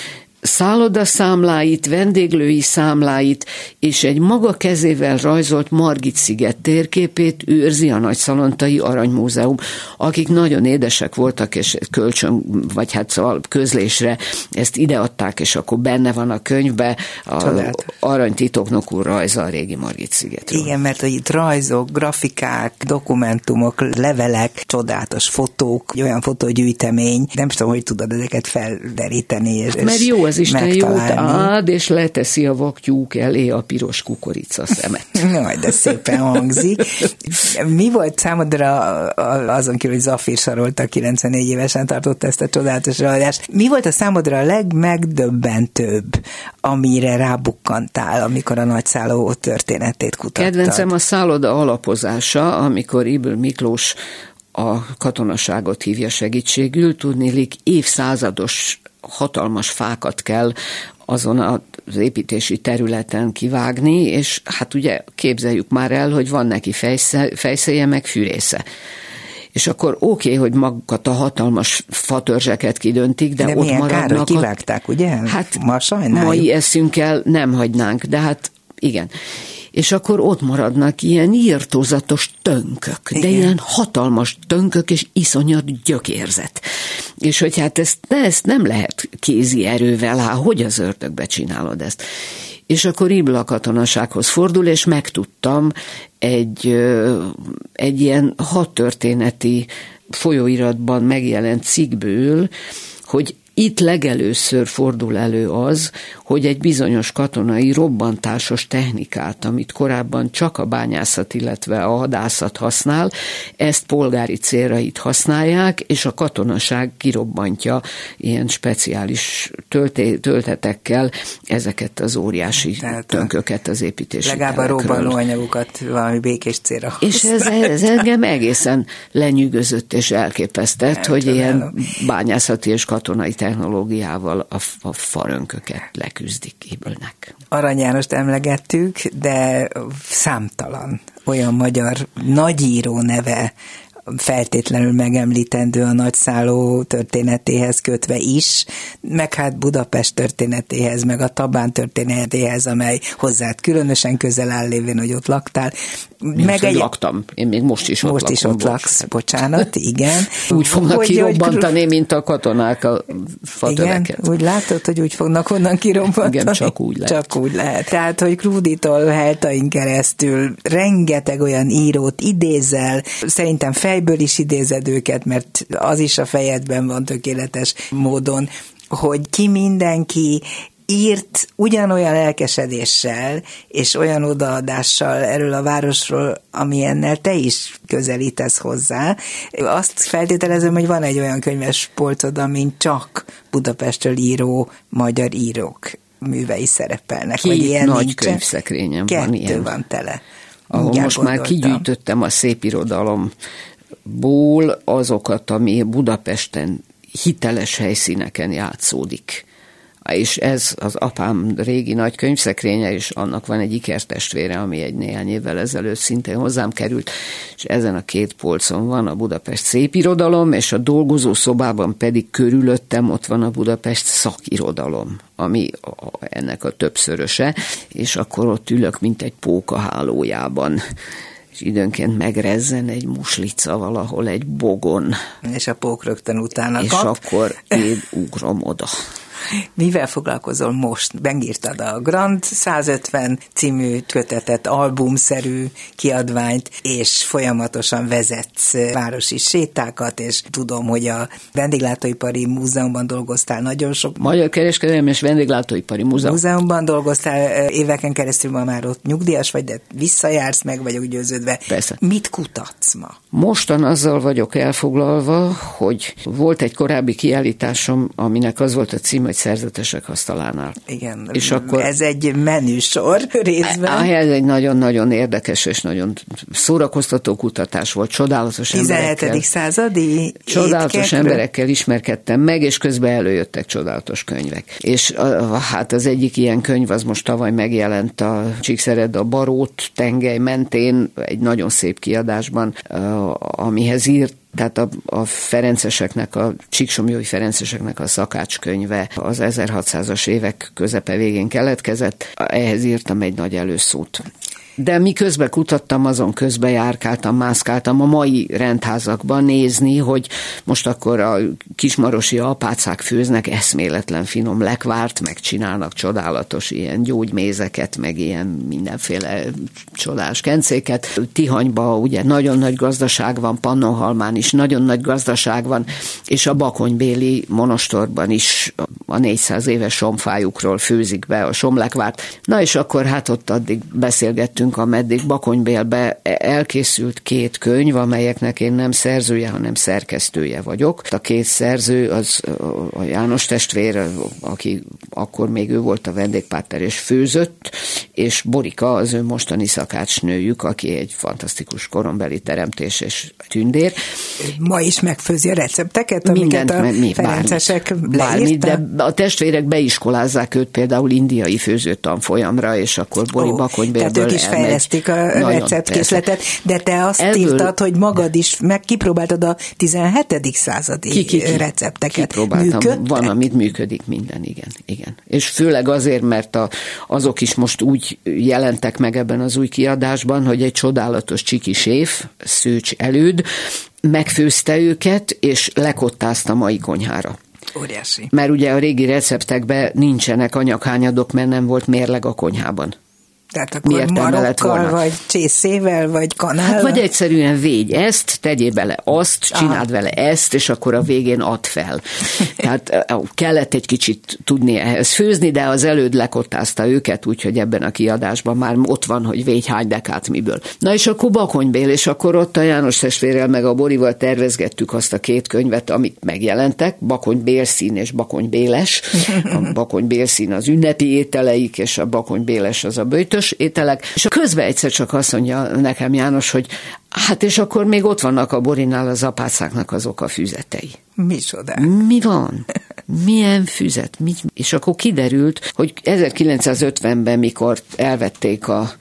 Speaker 3: szállodaszámláit, vendéglői számláit és egy maga kezével rajzolt Margit sziget térképét őrzi a Nagyszalontai Aranymúzeum, akik nagyon édesek voltak, és kölcsön, vagy hát szóval közlésre ezt ideadták, és akkor benne van a könyvbe a Csodát. aranytitoknok úr rajza a régi Margit szigetről.
Speaker 2: Igen, mert hogy itt rajzok, grafikák, dokumentumok, levelek, csodálatos fotók, olyan fotógyűjtemény, nem tudom, hogy tudod ezeket felderíteni. És,
Speaker 3: mert jó ez az Isten jót ad, és leteszi a vaktyúk elé a piros kukorica szemet.
Speaker 2: Jaj, de szépen hangzik. Mi volt számodra azon kívül, hogy Zafir sarolta 94 évesen tartotta ezt a csodálatos előadást, mi volt a számodra a legmegdöbbentőbb, amire rábukkantál, amikor a nagyszálló történetét kutattad?
Speaker 3: Kedvencem a szálloda alapozása, amikor Ibl Miklós a katonaságot hívja segítségül, tudnélik évszázados hatalmas fákat kell azon az építési területen kivágni, és hát ugye képzeljük már el, hogy van neki fejsze, fejszéje, meg fűrésze és akkor oké, okay, hogy magukat a hatalmas fatörzseket kidöntik, de, de ott
Speaker 2: milyen
Speaker 3: maradnak.
Speaker 2: Kár, hogy kivágták, ugye?
Speaker 3: Hát
Speaker 2: ma sajnáljuk.
Speaker 3: Mai eszünkkel nem hagynánk, de hát igen és akkor ott maradnak ilyen írtózatos tönkök, Igen. de ilyen hatalmas tönkök és iszonyat gyökérzet. És hogy hát ezt, de ezt nem lehet kézi erővel, hát hogy az ördögbe csinálod ezt? És akkor Ibla katonasághoz fordul, és megtudtam egy, egy ilyen hat történeti folyóiratban megjelent cikkből, hogy Itt legelőször fordul elő az, hogy egy bizonyos katonai robbantásos technikát, amit korábban csak a bányászat, illetve a hadászat használ, ezt polgári célra itt használják, és a katonaság kirobbantja ilyen speciális tölté, töltetekkel ezeket az óriási Tehát tönköket az építési
Speaker 2: Legalább a robbanó anyagokat valami békés célra
Speaker 3: És ez, ez engem egészen lenyűgözött és elképesztett, Nem hogy tudom. ilyen bányászati és katonai technológiával a, a farönköket leküzdik, ébölnek.
Speaker 2: Arany Jánost emlegettük, de számtalan olyan magyar nagyíró neve feltétlenül megemlítendő a nagyszálló történetéhez kötve is, meg hát Budapest történetéhez, meg a Tabán történetéhez, amely hozzád különösen közel áll lévén, hogy ott laktál.
Speaker 3: Mi meg egy... laktam. Én még most is
Speaker 2: most
Speaker 3: ott
Speaker 2: is ott laksz, bocs. bocsánat, igen.
Speaker 3: Úgy fognak hogy, kirobbantani, hogy... mint a katonák a fatöveket.
Speaker 2: Igen, úgy látod, hogy úgy fognak onnan kirobbantani.
Speaker 3: Igen, csak úgy lehet.
Speaker 2: Csak úgy lehet. Tehát, hogy Krúditól Heltain keresztül rengeteg olyan írót idézel, szerintem fejből is idézed őket, mert az is a fejedben van tökéletes módon, hogy ki mindenki írt ugyanolyan lelkesedéssel és olyan odaadással erről a városról, amilyennel te is közelítesz hozzá. Azt feltételezem, hogy van egy olyan könyves polcod, amin csak Budapestről író magyar írók művei szerepelnek.
Speaker 3: Két
Speaker 2: vagy ilyen
Speaker 3: nagy nincsen. könyvszekrényem
Speaker 2: Kettő
Speaker 3: van ilyen.
Speaker 2: van tele.
Speaker 3: Ahol most gondoltam. már kigyűjtöttem a szép irodalomból azokat, ami Budapesten hiteles helyszíneken játszódik. És ez az apám régi nagy könyvszekrénye, és annak van egy ikertestvére, ami egy néhány évvel ezelőtt szintén hozzám került, és ezen a két polcon van a Budapest szépirodalom, és a dolgozó szobában pedig körülöttem ott van a Budapest szakirodalom, ami ennek a többszöröse, és akkor ott ülök, mint egy póka hálójában és időnként megrezzen egy muslica valahol egy bogon.
Speaker 2: És a pók rögtön utána
Speaker 3: És
Speaker 2: kap.
Speaker 3: akkor én ugrom oda.
Speaker 2: Mivel foglalkozol most? Megírtad a Grand 150 című kötetet, albumszerű kiadványt, és folyamatosan vezetsz városi sétákat, és tudom, hogy a Vendéglátóipari Múzeumban dolgoztál nagyon sok.
Speaker 3: Magyar Kereskedelmi és Vendéglátóipari Múzeum.
Speaker 2: Múzeumban dolgoztál éveken keresztül, ma már ott nyugdíjas vagy, de visszajársz, meg vagyok győződve.
Speaker 3: Persze.
Speaker 2: Mit kutatsz ma?
Speaker 3: Mostan azzal vagyok elfoglalva, hogy volt egy korábbi kiállításom, aminek az volt a cím, hogy szerzetesek asztalánál.
Speaker 2: Igen, és akkor ez egy menüsor részben.
Speaker 3: Ah, ez egy nagyon-nagyon érdekes és nagyon szórakoztató kutatás volt, csodálatos
Speaker 2: 17. emberekkel. századi
Speaker 3: Csodálatos
Speaker 2: étkekről.
Speaker 3: emberekkel ismerkedtem meg, és közben előjöttek csodálatos könyvek. És hát az egyik ilyen könyv az most tavaly megjelent a Csíkszered a Barót tengely mentén, egy nagyon szép kiadásban, amihez írt tehát a, a Ferenceseknek, a Csíksomjói Ferenceseknek a szakácskönyve az 1600-as évek közepe végén keletkezett, ehhez írtam egy nagy előszót. De miközben kutattam, azon közben járkáltam, mászkáltam a mai rendházakban nézni, hogy most akkor a kismarosi apácák főznek eszméletlen finom lekvárt, meg csinálnak csodálatos ilyen gyógymézeket, meg ilyen mindenféle csodás kencéket. Tihanyba ugye nagyon nagy gazdaság van, Pannonhalmán is nagyon nagy gazdaság van, és a Bakonybéli monostorban is a 400 éves somfájukról főzik be a somlekvárt. Na és akkor hát ott addig beszélgettünk beszéltünk, ameddig Bakonybélbe elkészült két könyv, amelyeknek én nem szerzője, hanem szerkesztője vagyok. A két szerző az a János testvér, aki akkor még ő volt a vendégpáter és főzött, és Borika az ő mostani szakácsnőjük, aki egy fantasztikus korombeli teremtés és tündér.
Speaker 2: Ma is megfőzi a recepteket, amiket Mindent, a mi, ferencesek bármit, bármit,
Speaker 3: de a testvérek beiskolázzák őt például indiai főzőtanfolyamra, és akkor Bori oh, Bakonybélből
Speaker 2: fejlesztik a receptkészletet, de te azt Ebből... írtad, hogy magad is meg kipróbáltad a 17. századi ki, ki, ki, recepteket.
Speaker 3: Kipróbáltam, Működtek? van, amit működik minden, igen, igen. És főleg azért, mert a, azok is most úgy jelentek meg ebben az új kiadásban, hogy egy csodálatos csiki séf, Szőcs Előd, megfőzte őket, és lekottázta mai konyhára.
Speaker 2: Óriási.
Speaker 3: Mert ugye a régi receptekben nincsenek anyaghányadok, mert nem volt mérleg a konyhában.
Speaker 2: Tehát akkor marokkal, vagy csészével, vagy kanállal? Hát
Speaker 3: vagy egyszerűen végy ezt, tegyél bele azt, csináld Aha. vele ezt, és akkor a végén add fel. Tehát kellett egy kicsit tudni ehhez főzni, de az előd lekottázta őket, úgyhogy ebben a kiadásban már ott van, hogy végy hány dekát miből. Na és akkor Bakonybél, és akkor ott a János testvérrel meg a Borival tervezgettük azt a két könyvet, amik megjelentek, Bakony Bélszín és Bakony Béles. A Bakony Bélszín az ünnepi ételeik, és a Bakony Béles az a bőtös ételek. És közben egyszer csak azt mondja nekem János, hogy hát és akkor még ott vannak a Borinál az apácáknak azok a füzetei.
Speaker 2: Micsoda?
Speaker 3: Mi van? Milyen füzet? Mi? És akkor kiderült, hogy 1950-ben, mikor elvették a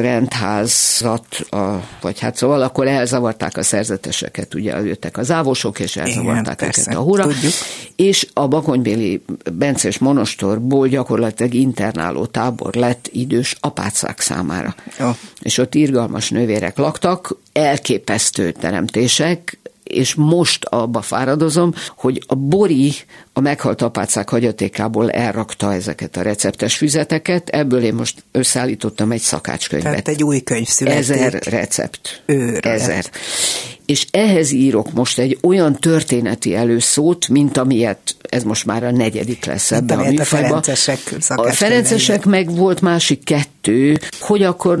Speaker 3: rendházat, a, vagy hát szóval akkor elzavarták a szerzeteseket, ugye jöttek az ávosok, és elzavarták Igen, őket a hura, tudjuk. és a Bakonybéli Bences monostorból gyakorlatilag internáló tábor lett idős apácák számára. Oh. És ott irgalmas nővérek laktak, elképesztő teremtések, és most abba fáradozom, hogy a Bori a meghalt apácák hagyatékából elrakta ezeket a receptes füzeteket, ebből én most összeállítottam egy szakácskönyvet.
Speaker 2: Tehát egy új könyv születik.
Speaker 3: Ezer recept.
Speaker 2: Őrület.
Speaker 3: Ezer. És ehhez írok most egy olyan történeti előszót, mint amilyet, ez most már a negyedik lesz ebben a műfajban.
Speaker 2: A ferencesek
Speaker 3: A ferencesek meg volt másik kettő, hogy akkor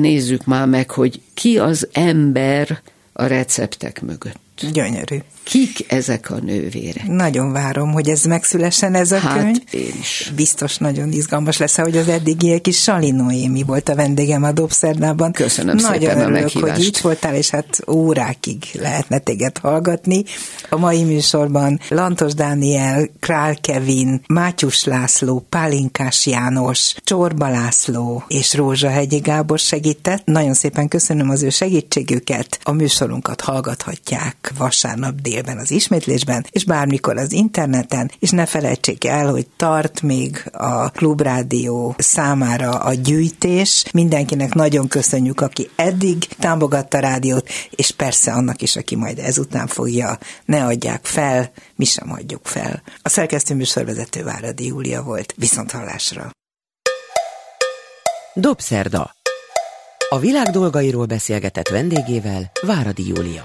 Speaker 3: nézzük már meg, hogy ki az ember a receptek mögött.
Speaker 2: Gyönyörű.
Speaker 3: Kik ezek a nővérek?
Speaker 2: Nagyon várom, hogy ez megszülessen ez a
Speaker 3: hát,
Speaker 2: könyv.
Speaker 3: én is.
Speaker 2: Biztos nagyon izgalmas lesz, hogy az eddigiek is Sali Noémi volt a vendégem a Dobszerdában.
Speaker 3: Köszönöm
Speaker 2: nagyon
Speaker 3: szépen
Speaker 2: örülök,
Speaker 3: a meghívást.
Speaker 2: hogy itt voltál, és hát órákig lehetne téged hallgatni. A mai műsorban Lantos Dániel, Král Kevin, Mátyus László, Pálinkás János, Csorba László és Rózsa Hegyi Gábor segített. Nagyon szépen köszönöm az ő segítségüket. A műsorunkat hallgathatják vasárnap dél délben az ismétlésben, és bármikor az interneten, és ne felejtsék el, hogy tart még a Klubrádió számára a gyűjtés. Mindenkinek nagyon köszönjük, aki eddig támogatta a rádiót, és persze annak is, aki majd ezután fogja, ne adják fel, mi sem adjuk fel. A szerkesztő műsorvezető Váradi Júlia volt. Viszont hallásra!
Speaker 1: Dobszerda. A világ dolgairól beszélgetett vendégével Váradi Júlia.